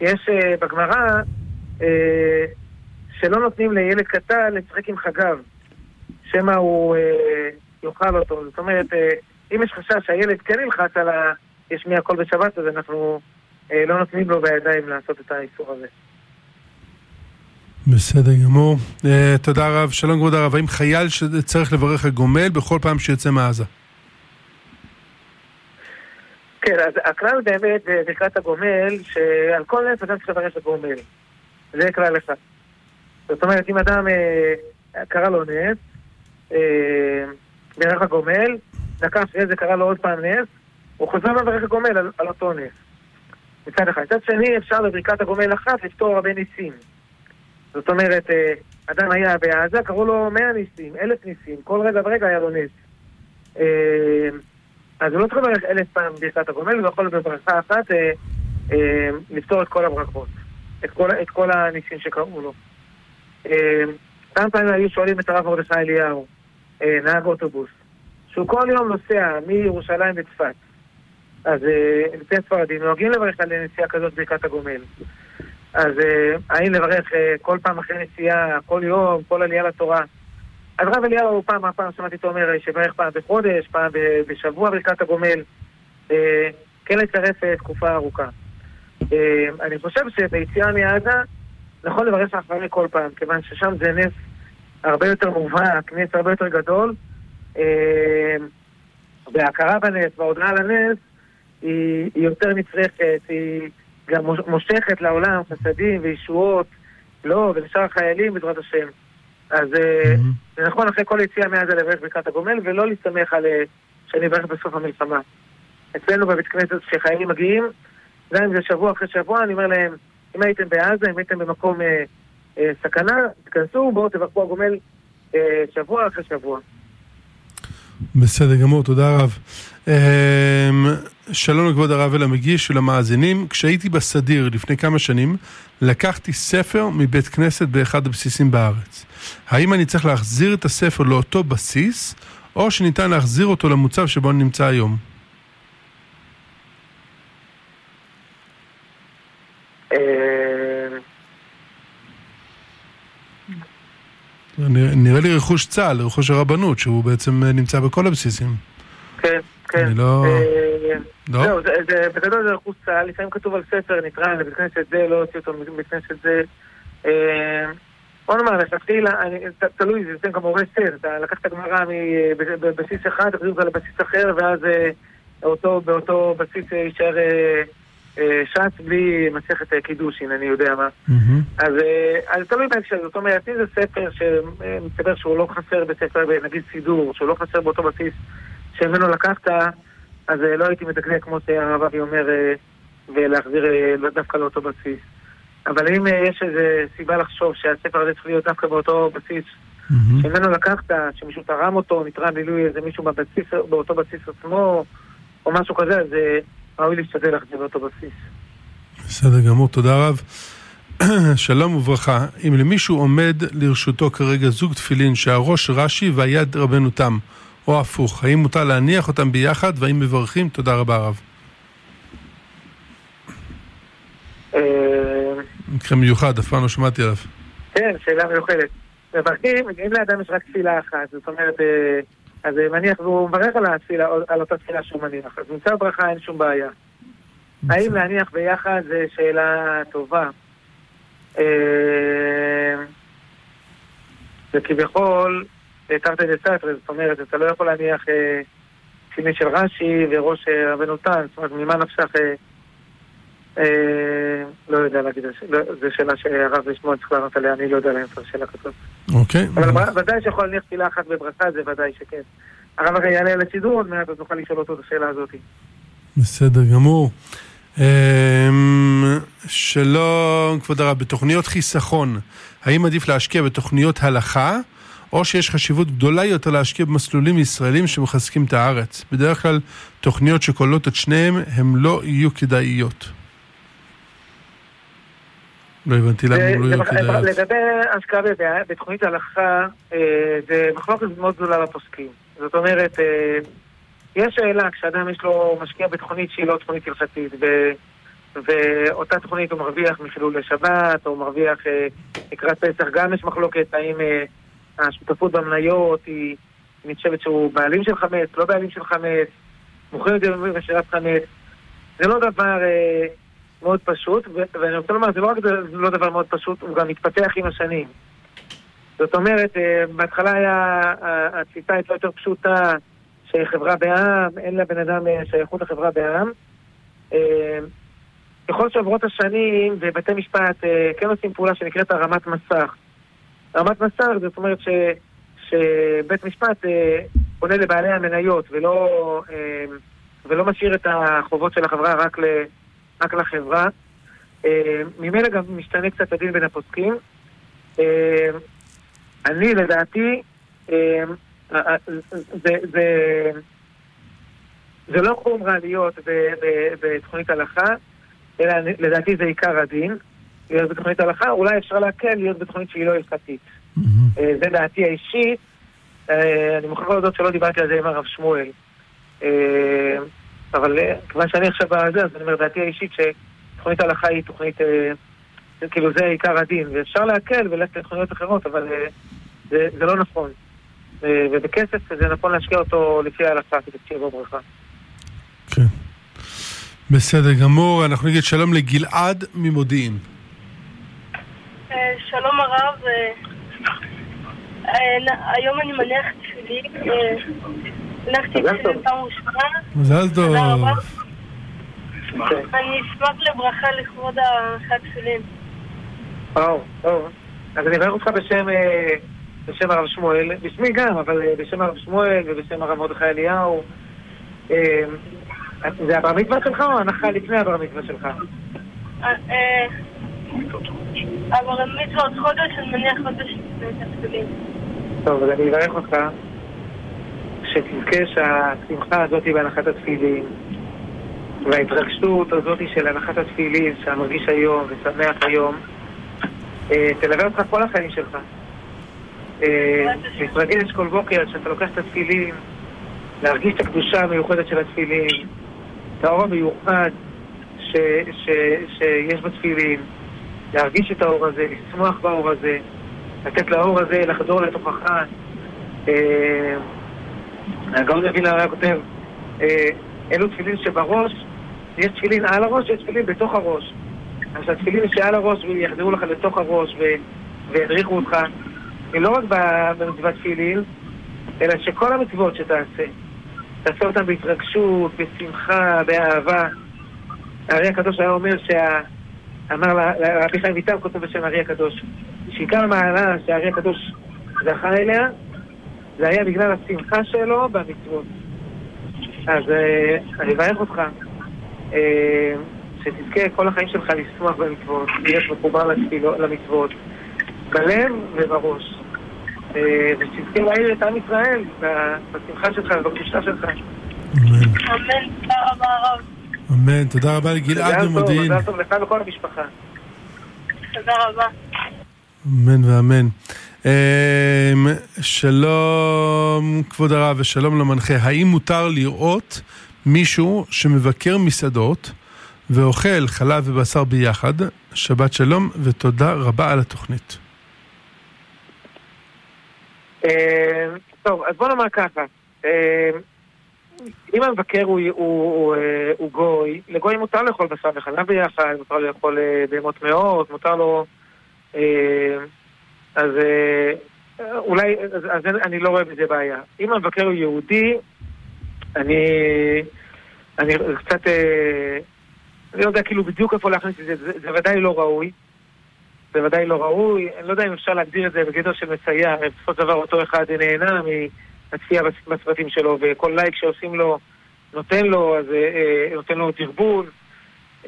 Speaker 4: יש אה, בגמרא אה, שלא נותנים לילד קטן לשחק עם חגב, שמא הוא אה, יאכל אותו. זאת אומרת, אה, אם יש חשש שהילד כן ילחץ על ה... ישמיע קול בשבת, אז אנחנו אה, לא נותנים לו בידיים לעשות את האיסור הזה.
Speaker 1: בסדר גמור. Uh, תודה רב. שלום כבוד הרב. האם חייל שצריך לברך הגומל בכל פעם שיוצא מעזה?
Speaker 4: כן, אז הכלל באמת בברכת הגומל, שעל כל נס אדם צריך לברך הגומל. זה כלל אחד. זאת אומרת, אם אדם אה, קרא לו נס, אה, ברך הגומל, דקה אחרי זה קרה לו עוד פעם נס, הוא חוזר לברך הגומל על, על אותו נס. מצד אחד. מצד שני, אפשר בברכת הגומל אחת לפתור הרבה ניסים. זאת אומרת, אה, אדם היה בעזה, קראו לו מאה ניסים, אלף ניסים, כל רגע ורגע היה לו נס. אה, אז הוא לא צריך לברך אלף פעם ברכת הגומל, הוא יכול בברכה אחת אה, לפתור את כל הברכות, את כל, את כל הניסים שקראו לו. כמה פעמים היו שואלים את הרב מרדכי אליהו, נהג אוטובוס, שהוא כל יום נוסע מירושלים לצפת. אז לפי הספרדים נוהגים לברך על נסיעה כזאת ברכת הגומל. אז האם לברך כל פעם אחרי נסיעה, כל יום, כל עלייה לתורה? אז רב אליהו פעם, פעם שמעתי אותו אומר שברך פעם בחודש, פעם בשבוע ברכת הגומל, כן לצרף תקופה ארוכה. אני חושב שביציאה מעזה נכון לברך אחרי כל פעם, כיוון ששם זה נס הרבה יותר מובהק, נס הרבה יותר גדול, וההכרה בנס וההודעה על הנס היא יותר נצרכת, היא גם מושכת לעולם חסדים וישועות, לא, ולשאר החיילים בעזרת השם. אז mm-hmm. זה נכון אחרי כל יציאה מעזה לברך ברכת הגומל, ולא להסתמך על אה, שאני אברך בסוף המלחמה. אצלנו בבית כנסת כשחיילים מגיעים, גם אם זה שבוע אחרי שבוע, אני אומר להם, אם הייתם בעזה, אם הייתם במקום אה, אה, סכנה, תיכנסו, בואו תברכו הגומל אה, שבוע אחרי שבוע.
Speaker 1: בסדר גמור, תודה רב. אמ, שלום לכבוד הרב ולמגיש ולמאזינים. כשהייתי בסדיר לפני כמה שנים, לקחתי ספר מבית כנסת באחד הבסיסים בארץ. האם אני צריך להחזיר את הספר לאותו בסיס, או שניתן להחזיר אותו למוצב שבו אני נמצא היום? נראה לי רכוש צה"ל, רכוש הרבנות, שהוא בעצם נמצא בכל הבסיסים.
Speaker 4: כן, כן.
Speaker 1: אני לא...
Speaker 4: אה, לא? זהו, בגדול זה רכוש צה"ל, לפעמים כתוב על ספר, נקרא לבית כנסת זה, לא הוציא אותו מבית כנסת זה. אה, בוא נאמר, לכתחילה, תלוי, זה גם הורס סר, אתה לקח את הגמרא בבסיס אחד, תחזיר אותה לבסיס אחר, ואז אה, באותו בסיס יישאר... אה, ש"ס בלי מסכת קידושין, אני יודע מה. אז, אה, אז תלוי בהקשר, זאת אומרת, אם זה ספר שמסתבר שהוא לא חסר בספר, נגיד סידור, שהוא לא חסר באותו בסיס שממנו לקחת, אז אה, לא הייתי מדקדק כמו שהרב אבי אומר, ולהחזיר דווקא לאותו בסיס. אבל אם יש איזו סיבה לחשוב שהספר הזה צריך להיות דווקא באותו בסיס שממנו לקחת, שמישהו תרם אותו, נתרם מילוי איזה מישהו בבסיס, באותו בסיס עצמו, או משהו כזה, אז ראוי להשתדל להחזיר אותו בסיס.
Speaker 1: בסדר גמור, תודה רב. שלום וברכה, אם למישהו עומד לרשותו כרגע זוג תפילין שהראש רש"י והיד רבנו תם, או הפוך, האם מותר להניח אותם ביחד והאם מברכים? תודה רבה רב.
Speaker 4: אה,
Speaker 1: מקרה מיוחד, אף פעם לא שמעתי עליו.
Speaker 4: כן, שאלה מיוחדת. מברכים, אם לאדם יש רק תפילה אחת, זאת אומרת... אה, אז מניח, והוא מברך על, התפילה, על אותה תפילה שהוא מניח. אז מצד ברכה אין שום בעיה. האם להניח ביחד זה שאלה טובה. אה, וכביכול, תרתי דסתרי, זאת אומרת, אתה לא יכול להניח אה, של רש"י וראש אה, רבנו טל, זאת אומרת, ממה נפשך... לא יודע להגיד, לא, זו שאלה שהרב לשמוע צריך לענות עליה, אני לא יודע לענות על שאלה כזאת.
Speaker 1: אוקיי.
Speaker 4: אבל ודאי שיכול להניח תפילה אחת בברכה, זה ודאי שכן. הרב הרי יעלה לשידור עוד מעט, אז נוכל לשאול אותו את השאלה הזאת.
Speaker 1: בסדר גמור. אמ, שלום, כבוד הרב, בתוכניות חיסכון, האם עדיף להשקיע בתוכניות הלכה, או שיש חשיבות גדולה יותר להשקיע במסלולים ישראלים שמחזקים את הארץ? בדרך כלל, תוכניות שכוללות את שניהם, הם לא יהיו כדאיות. לא הבנתי למה הם לא כדאיות.
Speaker 4: לגבי השקעה בתוכנית הלכה, אה, זה מחלוקת מאוד גדולה לפוסקים. זאת אומרת, אה, יש שאלה, כשאדם יש לו משקיע בתוכנית שהיא לא תוכנית הלכתית, ואותה תוכנית הוא מרוויח מחילול לשבת, או מרוויח אה, לקראת פסח, גם יש מחלוקת האם השותפות במניות היא נחשבת שהוא בעלים של חמץ, לא בעלים של חמץ, מוכרים את זה בשירת חמץ. זה לא דבר מאוד פשוט, ואני רוצה לומר, זה לא רק לא דבר מאוד פשוט, הוא גם מתפתח עם השנים. זאת אומרת, אה, בהתחלה היה, התפיסה הייתה יותר פשוטה שחברה בעם, אין לבן אדם אה, שייכות לחברה בעם, אה, ככל שעוברות השנים, בבתי משפט כן עושים פעולה שנקראת הרמת מסך. הרמת מסך, זאת אומרת ש, שבית משפט פונה לבעלי המניות ולא, ולא משאיר את החובות של החברה רק, ל, רק לחברה. אה, ממילא גם משתנה קצת הדין בין הפוסקים. אה, אני, לדעתי, אה, זה, זה, זה לא חומרה להיות בתוכנית הלכה, אלא לדעתי זה עיקר הדין. להיות בתוכנית הלכה, אולי אפשר להקל להיות בתוכנית שהיא לא הלכתית. זה דעתי האישית. אני מוכרח להודות שלא דיברתי על זה עם הרב שמואל. אבל אה, כיוון שאני עכשיו בזה, אז אני אומר, דעתי האישית שתוכנית הלכה היא תוכנית, אה, כאילו זה עיקר הדין. ואפשר להקל וללכת לתוכניות אחרות, אבל אה, זה זה לא נכון. ובכסף זה נכון להשקיע אותו לפי ההלכה, כדי שתהיה בו ברכה.
Speaker 1: כן. בסדר גמור, אנחנו נגיד שלום לגלעד ממודיעין.
Speaker 7: שלום הרב, היום אני מניח תפילין,
Speaker 4: מזל טוב.
Speaker 7: תפילין פעם ראשונה,
Speaker 1: מזל טוב.
Speaker 7: תודה רבה. אני אשמח לברכה לכבוד.
Speaker 4: וואו, טוב. אז אני מברך אותך בשם, אה, בשם הרב שמואל, בשמי גם, אבל אה, בשם הרב שמואל ובשם הרב מרדכי אליהו. אה, זה הבר מצווה שלך או הנחה לפני הבר מצווה שלך?
Speaker 7: אבל מצווה עוד חודש, אני מניח חודש התפילין.
Speaker 4: טוב, אז אני אברך אותך שתזכה שהשמחה הזאת בהנחת התפילין וההתרגשות הזאת של הנחת התפילין שאתה מרגיש היום ושמח היום אה, תלווה אותך כל החיים שלך. אה, להתרגש כל בוקר שאתה לוקח את התפילין, להרגיש את הקדושה המיוחדת של התפילין, את האור המיוחד ש, ש, שיש בתפילין, להרגיש את האור הזה, לשמוח באור הזה, לתת לאור הזה לחדור לתוכך. הגאון מווילנה היה כותב, אה, אלו תפילין שבראש, יש תפילין על הראש, יש תפילין בתוך הראש. אז התפילין שעל הראש ויחדרו לך לתוך הראש וידריכו אותך, לא רק במצוות תפילין, אלא שכל המצוות שתעשה, תעשה אותן בהתרגשות, בשמחה, באהבה. הארי הקדוש היה אומר שה... אמר לרבי חיים ויטל, כותב בשם הארי הקדוש, שעיקר המעלה שהארי הקדוש זכה אליה, זה היה בגלל השמחה שלו במצוות. אז אה, אני אברך אותך, אה, שתזכה כל החיים שלך לשמוח במצוות, להיות מחובר למצוות, בלב ובראש. אה, ושתזכה להעיר את עם ישראל בשמחה שלך ובקדושה שלך.
Speaker 1: אמן.
Speaker 7: אמן, תודה רבה הרב.
Speaker 1: אמן. תודה רבה לגלעד ממודיעין.
Speaker 4: מזל טוב לך ולכל המשפחה.
Speaker 7: תודה רבה.
Speaker 1: אמן ואמן. אמ, שלום כבוד הרב ושלום למנחה. האם מותר לראות מישהו שמבקר מסעדות ואוכל חלב ובשר ביחד? שבת שלום ותודה רבה על התוכנית.
Speaker 4: אה, טוב, אז בוא נאמר ככה. אה, אם המבקר הוא, הוא, הוא, אה, הוא גוי, לגוי מותר לאכול בשר וחלב ביחד, מותר לאכול אה, בהמות טמאות, מותר לו... אז אה, אולי, אז, אז אני לא רואה בזה בעיה. אם המבקר הוא יהודי, אני, אני קצת, אה, אני לא יודע כאילו בדיוק איפה להכניס את זה, זה, זה ודאי לא ראוי. זה ודאי לא ראוי, אני לא יודע אם אפשר להגדיר את זה בגדר של מסייע, בסופו של דבר אותו אחד נהנה מהצפייה בצ- בצוותים שלו, וכל לייק שעושים לו נותן לו, אז אה, נותן לו.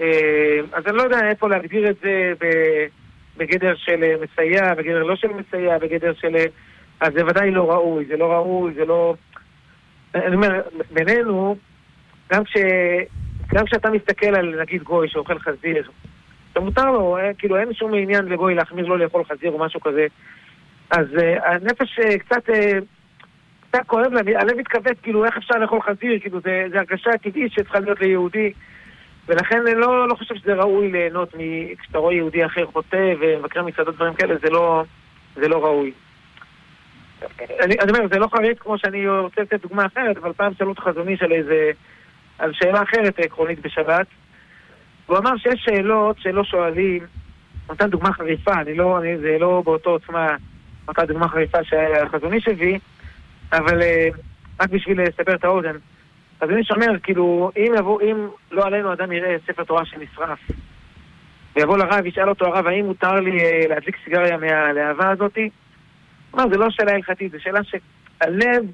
Speaker 4: אה, אז אני לא יודע איפה להגדיר את זה ב- בגדר של אה, מסייע, בגדר לא של מסייע, בגדר של... אה, אז זה ודאי לא ראוי, זה לא ראוי, זה לא... אני אומר, בינינו, גם כש... גם כשאתה מסתכל על נגיד גוי שאוכל חזיר, זה מותר לו, אה, כאילו אין שום עניין לגוי להחמיר לא לאכול חזיר או משהו כזה. אז אה, הנפש אה, קצת, אה, קצת כואב לה, הלב מתכווץ, כאילו איך אפשר לאכול חזיר, כאילו זה, זה הרגשה טבעית שצריכה להיות ליהודי. ולכן אני לא, לא חושב שזה ראוי ליהנות. כשאתה רואה יהודי אחר חוטא ומבקר מסעדות דברים כאלה, זה לא, זה לא ראוי. אני, אני אומר, זה לא חריג כמו שאני רוצה לתת דוגמה אחרת, אבל פעם שאלו את חזון איש על איזה... על שאלה אחרת עקרונית בשבת. הוא אמר שיש שאלות שלא שואלים, הוא נתן דוגמה חריפה, אני לא, אני, זה לא באותו עוצמה, נתן דוגמה חריפה שהחזון איש הביא, אבל uh, רק בשביל לסבר את האוזן. אז אני שומר, כאילו, אם יבוא, אם לא עלינו אדם יראה ספר תורה שנשרף, ויבוא לרב, ישאל אותו הרב, האם מותר לי אה, להדליק סיגריה מהלהבה הזאתי? הוא אומר, זה לא שאלה הלכתית, זו שאלה שהלב,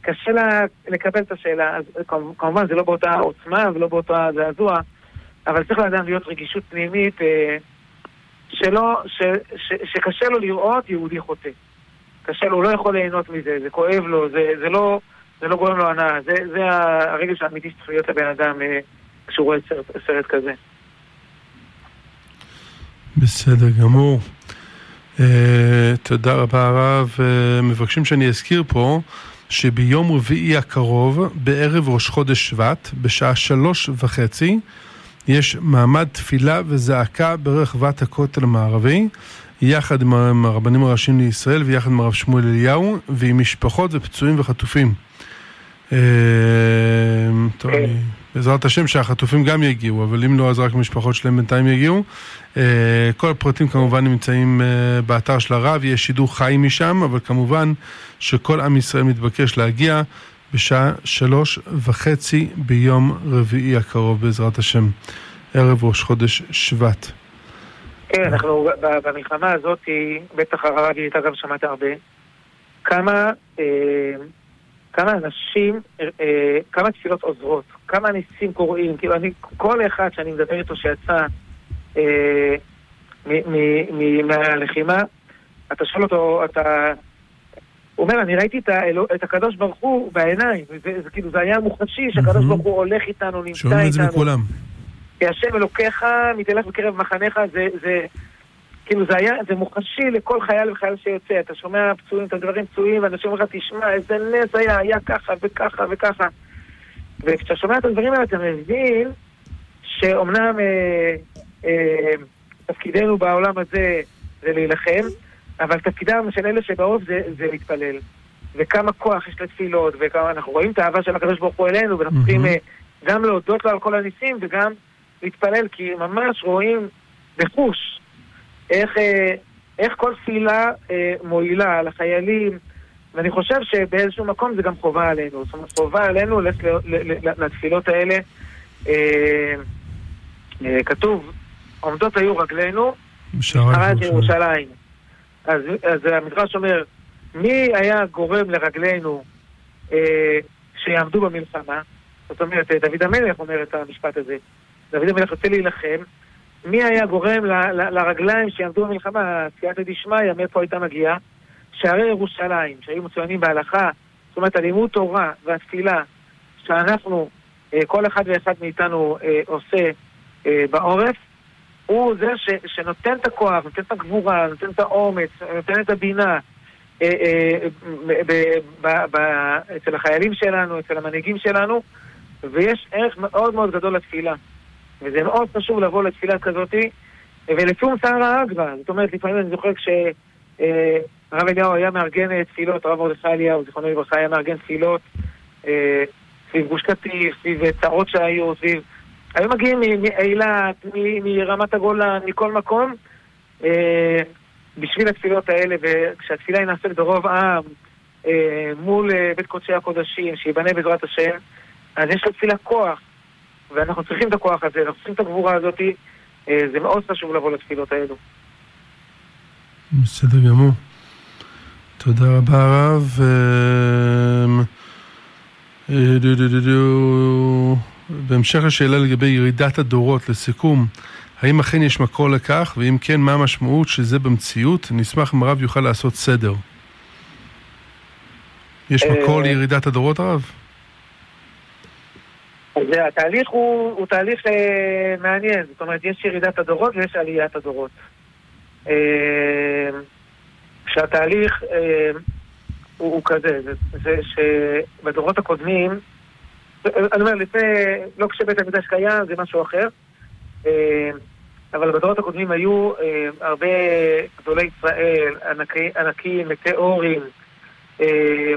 Speaker 4: קשה לה לקבל את השאלה. אז כמ- כמובן, זה לא באותה עוצמה ולא באותה זעזוע, אבל צריך לאדם להיות רגישות פנימית אה, שלא, ש, ש, שקשה לו לראות יהודי חוטא. קשה לו, הוא לא יכול ליהנות מזה, זה כואב לו, זה, זה לא... זה לא גורם לו הנאה, זה, זה הרגש האמיתי שצריך להיות לבן אדם אה, כשהוא רואה סרט, סרט כזה.
Speaker 1: בסדר גמור. Uh, תודה רבה הרב. Uh, מבקשים שאני אזכיר פה שביום רביעי הקרוב, בערב ראש חודש שבט, בשעה שלוש וחצי, יש מעמד תפילה וזעקה ברחבת הכותל המערבי, יחד עם הרבנים הראשיים לישראל ויחד עם הרב שמואל אליהו, ועם משפחות ופצועים וחטופים. אה, טוב, אני... בעזרת השם שהחטופים גם יגיעו, אבל אם לא, אז רק המשפחות שלהם בינתיים יגיעו. אה, כל הפרטים כמובן נמצאים אה, באתר של הרב, יש שידור חי משם, אבל כמובן שכל עם ישראל מתבקש להגיע בשעה שלוש וחצי ביום רביעי הקרוב, בעזרת השם, ערב ראש חודש שבט.
Speaker 4: כן, אנחנו במלחמה הזאת, בטח הרב איתה גם שמעת הרבה, כמה, אה, כמה אנשים, אה, כמה תפילות עוזרות, כמה ניסים קורים, כאילו אני, כל אחד שאני מדבר איתו שיצא אה, מ- מ- מ- מהלחימה, אתה שואל אותו, אתה... הוא אומר, אני ראיתי את, האלו, את הקדוש ברוך הוא בעיניים, וזה, זה, כאילו, זה היה מוחשי שהקדוש. ברוך הוא הולך איתנו, נמצא
Speaker 1: שומעים את זה
Speaker 4: איתנו.
Speaker 1: מכולם.
Speaker 4: כי השם אלוקיך מתהלך בקרב מחניך, זה, זה, כאילו זה היה, זה מוחשי לכל חייל וחייל שיוצא, אתה שומע פצועים, אתה דברים פצועים, ואנשים אומרים לך, תשמע, איזה נס היה, היה ככה וככה וככה. וכשאתה שומע את הדברים האלה, אתה מבין שאומנם אה, אה, תפקידנו בעולם הזה זה להילחם, אבל תפקידם של אלה שבעורף זה, זה להתפלל. וכמה כוח יש לתפילות, וכמה אנחנו רואים את האהבה של הקדוש ברוך הוא אלינו, ואנחנו. צריכים אה, גם להודות לו על כל הניסים וגם להתפלל, כי ממש רואים בחוש איך, אה, איך כל תפילה אה, מועילה לחיילים, ואני חושב שבאיזשהו מקום זה גם חובה עלינו. זאת אומרת, חובה עלינו ללכת ל- ל- ל- לתפילות האלה. אה, אה, כתוב, עומדות היו רגלינו, הרת
Speaker 1: ירושלים.
Speaker 4: ירושלים. אז, אז המדרש אומר, מי היה גורם לרגלינו אה, שיעמדו במלחמה? זאת אומרת, דוד המלך אומר את המשפט הזה. דוד המלך רוצה להילחם. מי היה גורם ל, ל, לרגליים שיעמדו במלחמה? סייעתא דשמיא, מאיפה הייתה מגיעה? שערי ירושלים, שהיו מצוינים בהלכה, זאת אומרת, הלימוד תורה והתפילה שאנחנו, אה, כל אחד ואחד מאיתנו אה, עושה אה, בעורף, הוא זה ש, שנותן את הכוח, נותן את הגבורה, נותן את האומץ, נותן את הבינה אצל החיילים שלנו, אצל המנהיגים שלנו, ויש ערך מאוד מאוד גדול לתפילה. וזה מאוד חשוב לבוא לתפילה כזאת, ולצום שער האגבה. זאת אומרת, לפעמים אני זוכר כשהרב אליהו היה מארגן אה, תפילות, הרב מרדכי אליהו, זיכרונו לברכה, היה מארגן תפילות אה, סביב גוש קטיף, סביב אה, צרות שהיו, סביב... היו מגיעים מאילת, מרמת הגולן, מכל מקום, אה, בשביל התפילות האלה, וכשהתפילה היא נעשית ברוב עם, אה, מול אה, בית קודשי הקודשים, שיבנה בעזרת השם, אז יש לתפילה כוח, ואנחנו צריכים את הכוח הזה, אנחנו צריכים את הגבורה הזאת, אה, זה מאוד חשוב לבוא לתפילות האלו.
Speaker 1: בסדר גמור. תודה רבה הרב. אמ, אה. בהמשך לשאלה לגבי ירידת הדורות, לסיכום, האם אכן יש מקור לכך, ואם כן, מה המשמעות של זה במציאות? נשמח אם הרב יוכל לעשות סדר. יש
Speaker 4: אה,
Speaker 1: מקור לירידת הדורות הרב?
Speaker 4: אז התהליך הוא, הוא תהליך אה, מעניין, זאת אומרת, יש ירידת הדורות ויש עליית הדורות. אה, שהתהליך אה, הוא, הוא כזה, זה, זה שבדורות הקודמים, אני אומר, לפני, לא כשבית המקדש קיים, זה משהו אחר, אה, אבל בדורות הקודמים היו אה, הרבה גדולי ישראל, ענקי, ענקים, מטאורים, אה,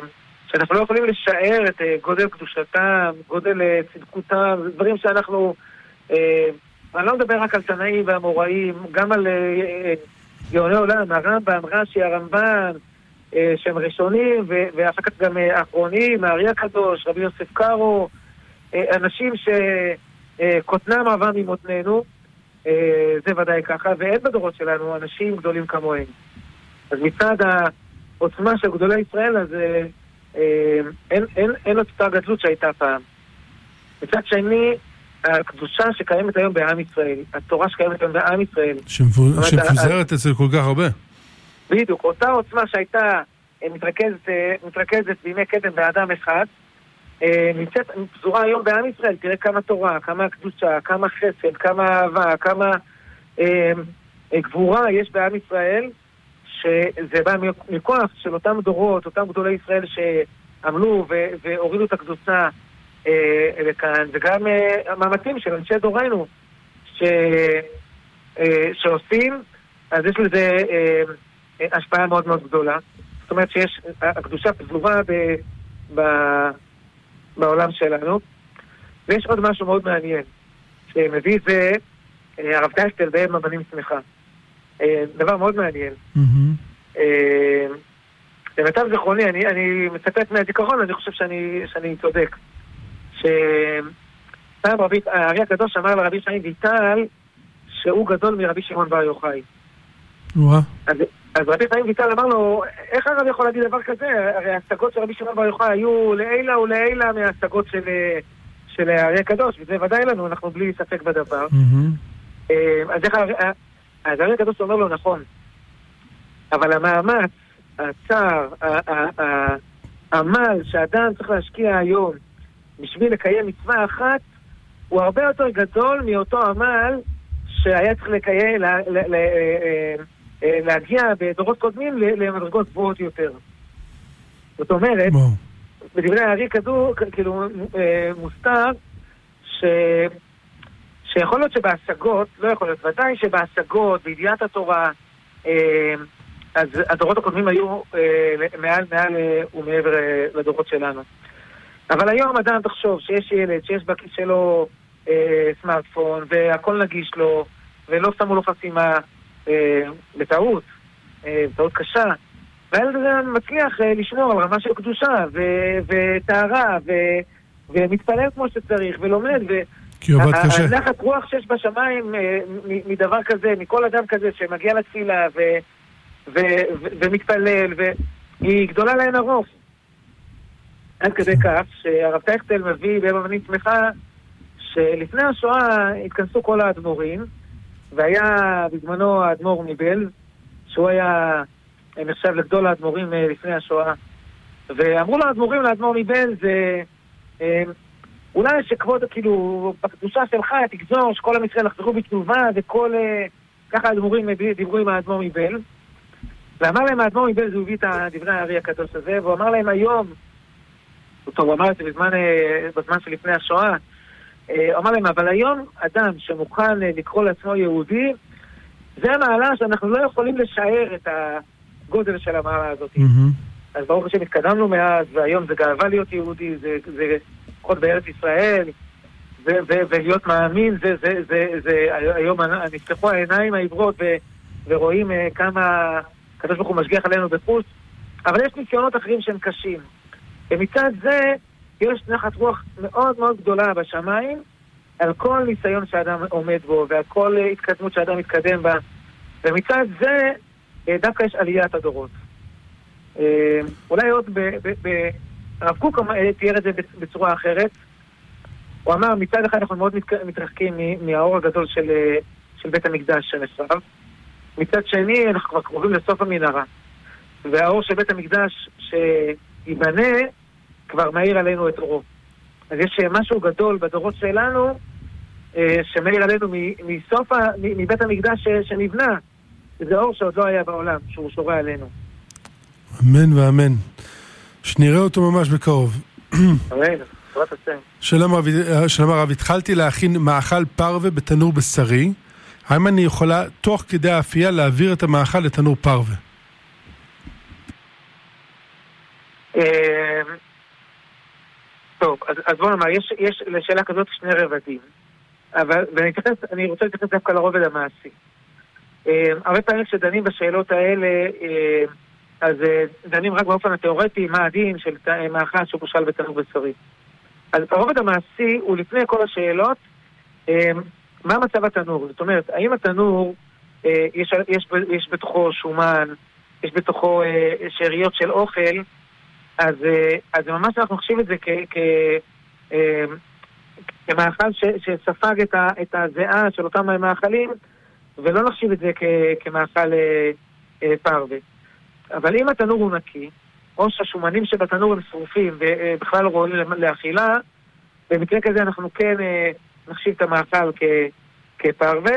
Speaker 4: שאנחנו לא יכולים לשער את אה, גודל קדושתם, גודל אה, צדקותם, דברים שאנחנו... אה, אני לא מדבר רק על תנאים ואמוראים, גם על גאוני עולם, הרמב"ם, רש"י, הרמב"ן, שהם ראשונים, ואחר כך גם אה, אחרונים, הארי הקדוש, רבי יוסף קארו, אנשים שקוטנם עבר ממותנינו, זה ודאי ככה, ואין בדורות שלנו אנשים גדולים כמוהם. אז מצד העוצמה של גדולי ישראל, אז אה, אה, אין, אין, אין אותה גדלות שהייתה פעם. מצד שני, הקדושה שקיימת היום בעם ישראל, התורה שקיימת היום בעם ישראל,
Speaker 1: שמפו-
Speaker 4: אומרת,
Speaker 1: שמפוזרת אצל כל כך הרבה.
Speaker 4: בדיוק, אותה עוצמה שהייתה אה, מתרכזת, אה, מתרכזת בימי קדם באדם אחד, אה, נמצאת, פזורה היום בעם ישראל, תראה כמה תורה, כמה קדושה, כמה חסד, כמה אהבה, כמה אה, גבורה יש בעם ישראל, שזה בא מכוח של אותם דורות, אותם גדולי ישראל שעמלו והורידו את הקדושה אה, לכאן, וגם אה, המאמצים של אנשי דורנו ש, אה, שעושים, אז יש לזה אה, אה, השפעה מאוד מאוד גדולה. זאת אומרת שיש, הקדושה פזורה ב, ב, בעולם שלנו. ויש עוד משהו מאוד מעניין, שמביא זה אה, הרב טייסטל בהם הבנים שמחה. אה, דבר מאוד מעניין. אה, למיטב זיכרוני, אני, אני מצטט מהזיכרון, אני חושב שאני, שאני צודק. שפעם רבי, הארי הקדוש אמר לרבי חיים ויטל שהוא גדול מרבי שמעון בר יוחאי. אז, אז רבי חיים ויטל אמר לו, איך הרב יכול להגיד דבר כזה? הרי ההשגות של רבי שמעון בר יוחאי היו לעילה ולעילה מההשגות של, אה, של הארי הקדוש, וזה ודאי לנו, אנחנו בלי ספק בדבר. אה, אז איך אז הארי הקדוש אומר לו, נכון, אבל המאמץ, הצער, העמל שאדם צריך להשקיע היום בשביל לקיים מצווה אחת, הוא הרבה יותר גדול מאותו עמל שהיה צריך לקיים, לה, לה, לה, אה, אה, להגיע בדורות קודמים למדרגות גבוהות יותר. זאת אומרת. בדברי הארי כזו, כ- כאילו, אה, מוסתר, ש... שיכול להיות שבהשגות, לא יכול להיות, ודאי שבהשגות, בידיעת התורה, אה, אז הדורות הקודמים היו אה, מעל, מעל אה, ומעבר לדורות שלנו. אבל היום אדם, תחשוב, שיש ילד, שיש בכיס שלו סמארטפון, והכל נגיש לו, ולא שמו לו חסימה, בטעות, בטעות קשה, והילד הזה מצליח לשמור על רמה של קדושה וטהרה ומתפלל כמו שצריך ולומד ו...
Speaker 1: כי הוא עבד
Speaker 4: ה-
Speaker 1: קשה.
Speaker 4: הנחת רוח שיש בשמיים אה, מדבר כזה, מכל אדם כזה שמגיע לתפילה ומתפלל, והיא גדולה לאין ערוך. עד כדי כך שהרב טייכטל מביא ביום אבנים שמחה שלפני השואה התכנסו כל האדמו"רים והיה בזמנו האדמו"ר מבלז שהוא היה אה, נחשב לגדול האדמו"רים אה, לפני השואה ואמרו לאדמו"רים, לאדמו"ר מבלז אולי שכבוד, כאילו, בקדושה שלך תגזור שכל עם ישראל יחזרו בתשובה וכל... אה, ככה האדמו"רים דיברו עם האדמו"ר מבלז ואמר להם האדמו"ר מבלז, הוא הביא את דברי הארי הקדוש הזה והוא אמר להם היום טוב, הוא אמר את זה בזמן, אה, בזמן שלפני השואה. אה, הוא אמר להם, אבל היום אדם שמוכן אה, לקרוא לעצמו יהודי, זה המעלה שאנחנו לא יכולים לשער את הגודל של המעלה הזאת.
Speaker 1: מהמם.
Speaker 4: אז ברוך השם התקדמנו מאז, והיום זה גאווה להיות יהודי, זה, זה לפחות בארץ ישראל, ו- ו- ולהיות מאמין, זה, זה, זה, זה, היום נפתחו העיניים העיוורות ו- ורואים אה, כמה הקדוש ברוך הוא משגיח עלינו בחוץ, אבל יש ניסיונות אחרים שהם קשים. ומצד זה יש נחת רוח מאוד מאוד גדולה בשמיים על כל ניסיון שאדם עומד בו ועל כל אה, התקדמות שאדם מתקדם בה. ומצד זה אה, דווקא יש עליית הדורות. אולי עוד, ב- ב- ב- הרב קוק תיאר את זה בצורה אחרת. הוא אמר, מצד אחד אנחנו מאוד מתרחקים מהאור הגדול של, אה, של בית המקדש שנחרב. מצד שני, אנחנו כבר קרובים לסוף המנהרה. והאור של בית המקדש שייבנה כבר מאיר עלינו את אורו. אז יש אה, משהו גדול בדורות שלנו אה, שמאיר עלינו מסוף, מבית המקדש שנבנה. זה אור שעוד לא היה בעולם, שהוא שורה עלינו.
Speaker 1: אמן ואמן. שנראה אותו ממש בקרוב. שלום הרב, הרב, התחלתי להכין מאכל פרווה בתנור בשרי. האם אני יכולה תוך כדי האפייה להעביר את המאכל לתנור פרווה?
Speaker 4: אה, טוב, אז, אז בוא נאמר, יש, יש לשאלה כזאת שני רבדים. אבל, ואני רוצה להתייחס דווקא לרובד המעשי. אה, הרבה פעמים כשדנים בשאלות האלה, אה, אז אה, דנים רק באופן התיאורטי מה הדין של ת- מאכל שבושל בתנור בשרי. אז הרובד המעשי הוא לפני כל השאלות, אה, מה מצב התנור? זאת אומרת, האם התנור, אה, יש, יש, יש בתוכו שומן, יש בתוכו אה, שאריות של אוכל, אז, אה, אז ממש אנחנו נחשיב את זה כ... כ אה, כמאכל ש, שספג את, ה, את הזיעה של אותם מאכלים, ולא נחשיב את זה כ, כמאכל אה, אה, פרווה. אבל אם התנור הוא נקי, או שהשומנים שבתנור הם שרופים ובכלל לא ראויים לאכילה, במקרה כזה אנחנו כן אה, נחשיב את המאכל כ, כפרווה,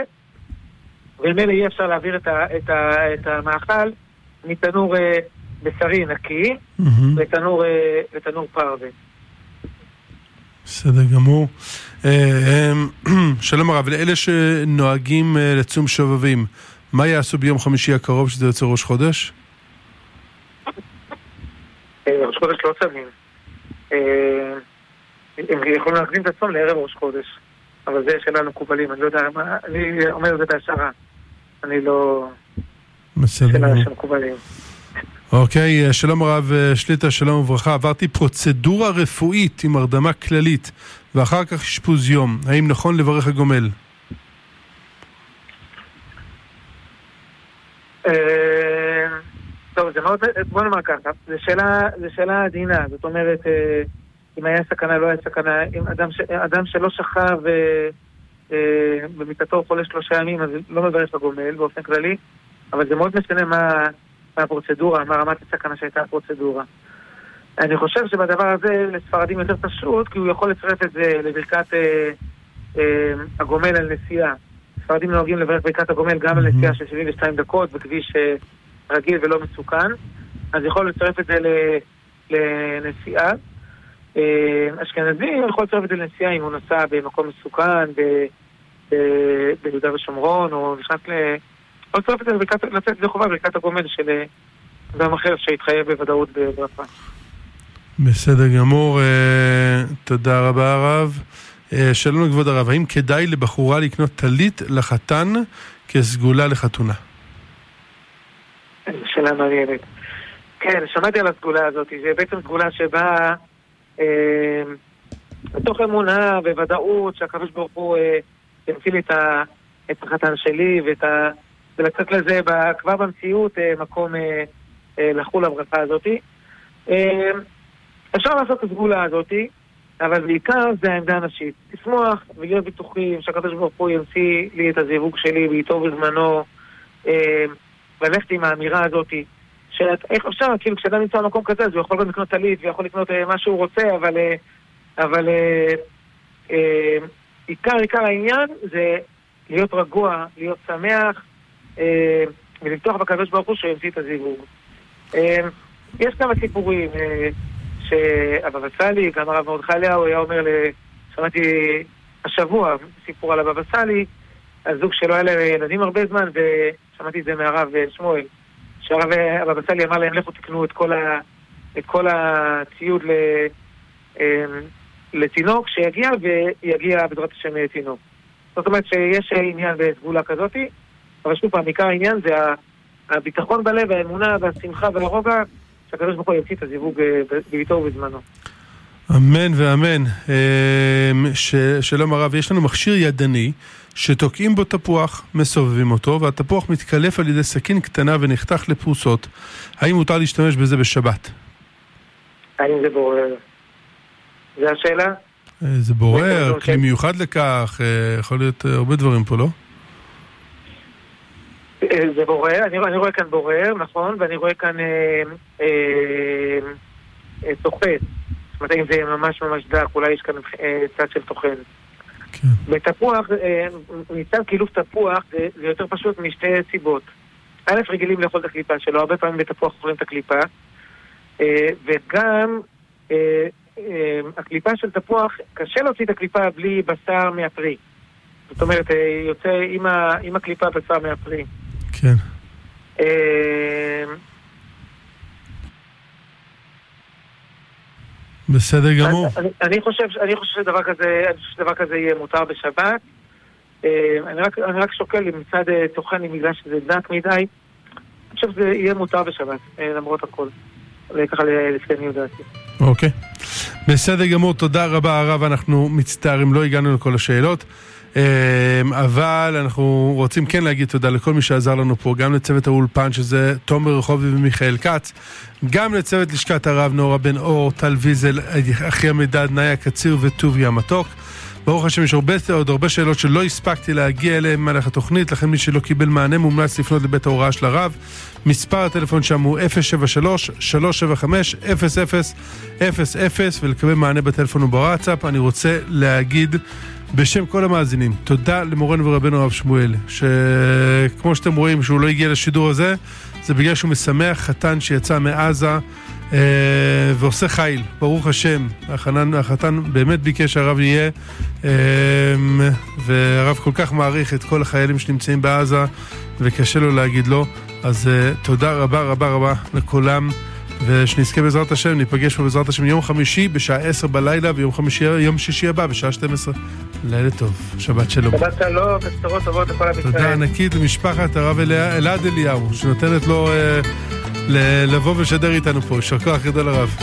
Speaker 4: וממילא אי אפשר להעביר את, ה, את, ה, את המאכל מתנור אה, בשרי נקי mm-hmm. לתנור, אה, לתנור פרווה.
Speaker 1: בסדר גמור. אה, שלום הרב, לאלה שנוהגים לצום שובבים, מה יעשו ביום חמישי הקרוב שזה יוצא ראש חודש?
Speaker 4: ראש חודש לא צמים. הם יכולים להקדים את הצום לערב ראש חודש, אבל זה שאלה מקובלים, אני לא יודע מה, אני אומר את זה בהשערה. אני לא...
Speaker 1: בסדר גמור. שאלה של מקובלים. אוקיי, שלום הרב שליטה, שלום וברכה. עברתי פרוצדורה רפואית עם הרדמה כללית ואחר כך אשפוז יום. האם נכון לברך הגומל?
Speaker 4: אה, טוב, זה מאוד, בוא נאמר ככה, זו שאלה עדינה, זאת אומרת, אה, אם היה סכנה, לא היה סכנה, אם אדם, אדם שלא שכב אה, במיטתו חולה שלושה ימים, אז לא מברך הגומל באופן כללי, אבל זה מאוד משנה מה... מהפרוצדורה, מה רמת הסכנה שהייתה הפרוצדורה. אני חושב שבדבר הזה לספרדים יותר פשוט, כי הוא יכול לצרף את זה לברכת אה, אה, הגומל על נסיעה. ספרדים נוהגים לברך ברכת הגומל גם על נסיעה של 72 דקות בכביש אה, רגיל ולא מסוכן, אז יכול לצרף את זה לנסיעה. אה, אשכנזי יכול לצרף את זה לנסיעה אם הוא נסע במקום מסוכן, ביהודה ושומרון, או נכנס ל... או לצרף את זה לצאת ידי חובה ברכת הגומל של אה, אדם אחר שהתחייב בוודאות בברכה.
Speaker 1: בסדר גמור, אה, תודה רבה הרב. שלום לכבוד הרב, האם כדאי לבחורה לקנות טלית לחתן כסגולה לחתונה?
Speaker 4: שאלה מעניינת. כן, שמעתי על הסגולה הזאת, זה בעצם סגולה שבאה אה, מתוך אמונה וודאות שהקדוש ברוך הוא אה, ימציל את, את החתן שלי ואת ה... ולתת לזה כבר במציאות אה, מקום אה, אה, לחול הברכה הזאתי. אפשר לעשות את הסגולה הזאתי, אבל בעיקר זה העמדה הנשית. לשמוח ולהיות בטוחים שהקדוש ברוך הוא ימציא לי את הזיווג שלי בעיתו ובזמנו, ללכת עם האמירה הזאתי. שאיך אפשר, כאילו כשאדם נמצא במקום כזה, אז הוא יכול גם לקנות טלית ויכול לקנות מה שהוא רוצה, אבל, אבל עיקר עיקר העניין זה להיות רגוע, להיות שמח, אה, ולבטוח בקדוש ברוך הוא שימציא את הזיווג. אה, יש כמה סיפורים אה, שהבבא סאלי, גם הרב מרדכי אליהו היה אומר, שמעתי השבוע סיפור על הבבא סאלי, הזוג שלו היה להם ילדים הרבה זמן, ושמעתי את זה מהרב שמואל, שהרב הבבא סאלי אמר להם, לכו תקנו את כל, ה, את כל הציוד ל, לתינוק שיגיע, ויגיע בעזרת השם תינוק. זאת אומרת שיש עניין בסגולה כזאתי. אבל שוב פעם, עיקר העניין זה הביטחון בלב, האמונה והשמחה והרוגע, שהקדוש ברוך הוא ימציא את הזיווג אה, בביתו ובזמנו.
Speaker 1: אמן ואמן. אמ. שלום הרב, יש לנו מכשיר ידני שתוקעים בו תפוח, מסובבים אותו, והתפוח מתקלף על ידי סכין קטנה ונחתך לפרוסות. האם מותר להשתמש בזה בשבת?
Speaker 4: האם זה בורר? זה השאלה?
Speaker 1: אה, זה בורר, כלי מיוחד לכך, אה, יכול להיות הרבה דברים פה, לא?
Speaker 4: אה, זה בורר, אני, אני רואה כאן בורר, נכון, ואני רואה כאן אה, אה, אה, טוחן. זאת אומרת, אם זה ממש ממש דק, אולי יש כאן אה, צד של טוחן. כן. בתפוח, אה, מצד קילוף תפוח זה, יותר פשוט משתי סיבות. א', רגילים לאכול את הקליפה שלו, הרבה פעמים בתפוח אוכלים את הקליפה, אה, וגם אה, הקליפה של תפוח, קשה להוציא את הקליפה בלי בשר מהפרי. זאת אומרת, יוצא עם, ה, עם הקליפה בשר מהפרי.
Speaker 1: כן. בסדר גמור.
Speaker 4: אני, חושב, אני חושב שדבר כזה, אני חושב שדבר כזה יהיה מותר בשבת. אה, אני רק, אני רק שוקל אם מצד אה, טוחן, אם בגלל שזה דק מדי, אני חושב שזה יהיה מותר בשבת, למרות הכל. ככה לפי עניות דעתי.
Speaker 1: אוקיי. בסדר גמור, תודה רבה הרב, אנחנו מצטערים, לא הגענו לכל השאלות. אמ, אבל אנחנו רוצים כן להגיד תודה לכל מי שעזר לנו פה, גם לצוות האולפן שזה תומר רחובי ומיכאל כץ, גם לצוות לשכת הרב נורה בן אור, טל ויזל, אחי המדד, נאיה קציר וטוביה מתוק. ברוך השם יש הרבה, עוד הרבה שאלות שלא הספקתי להגיע אליהן במהלך התוכנית, לכן מי שלא קיבל מענה מומלץ לפנות לבית ההוראה של הרב. מספר הטלפון שם הוא 073-375-0000 ולקבל מענה בטלפון ובוואטסאפ. אני רוצה להגיד בשם כל המאזינים, תודה למורנו ורבנו הרב שמואל, שכמו שאתם רואים שהוא לא הגיע לשידור הזה, זה בגלל שהוא משמח חתן שיצא מעזה אה, ועושה חיל, ברוך השם. החתן, החתן באמת ביקש שהרב יהיה, אה, והרב כל כך מעריך את כל החיילים שנמצאים בעזה, וקשה לו להגיד לא. אז אה, תודה רבה רבה רבה לכולם. ושנזכה בעזרת השם, ניפגש פה בעזרת השם יום חמישי בשעה עשר בלילה ויום חמישי, יום שישי הבא בשעה 12. לילה טוב, שבת שלום.
Speaker 4: שבת שלום, בשורות טובות לכל עם ישראל.
Speaker 1: תודה ענקית למשפחת הרב אלעד אליהו, שנותנת לו אה, לבוא ולשדר איתנו פה. יישר כוח גדול הרב.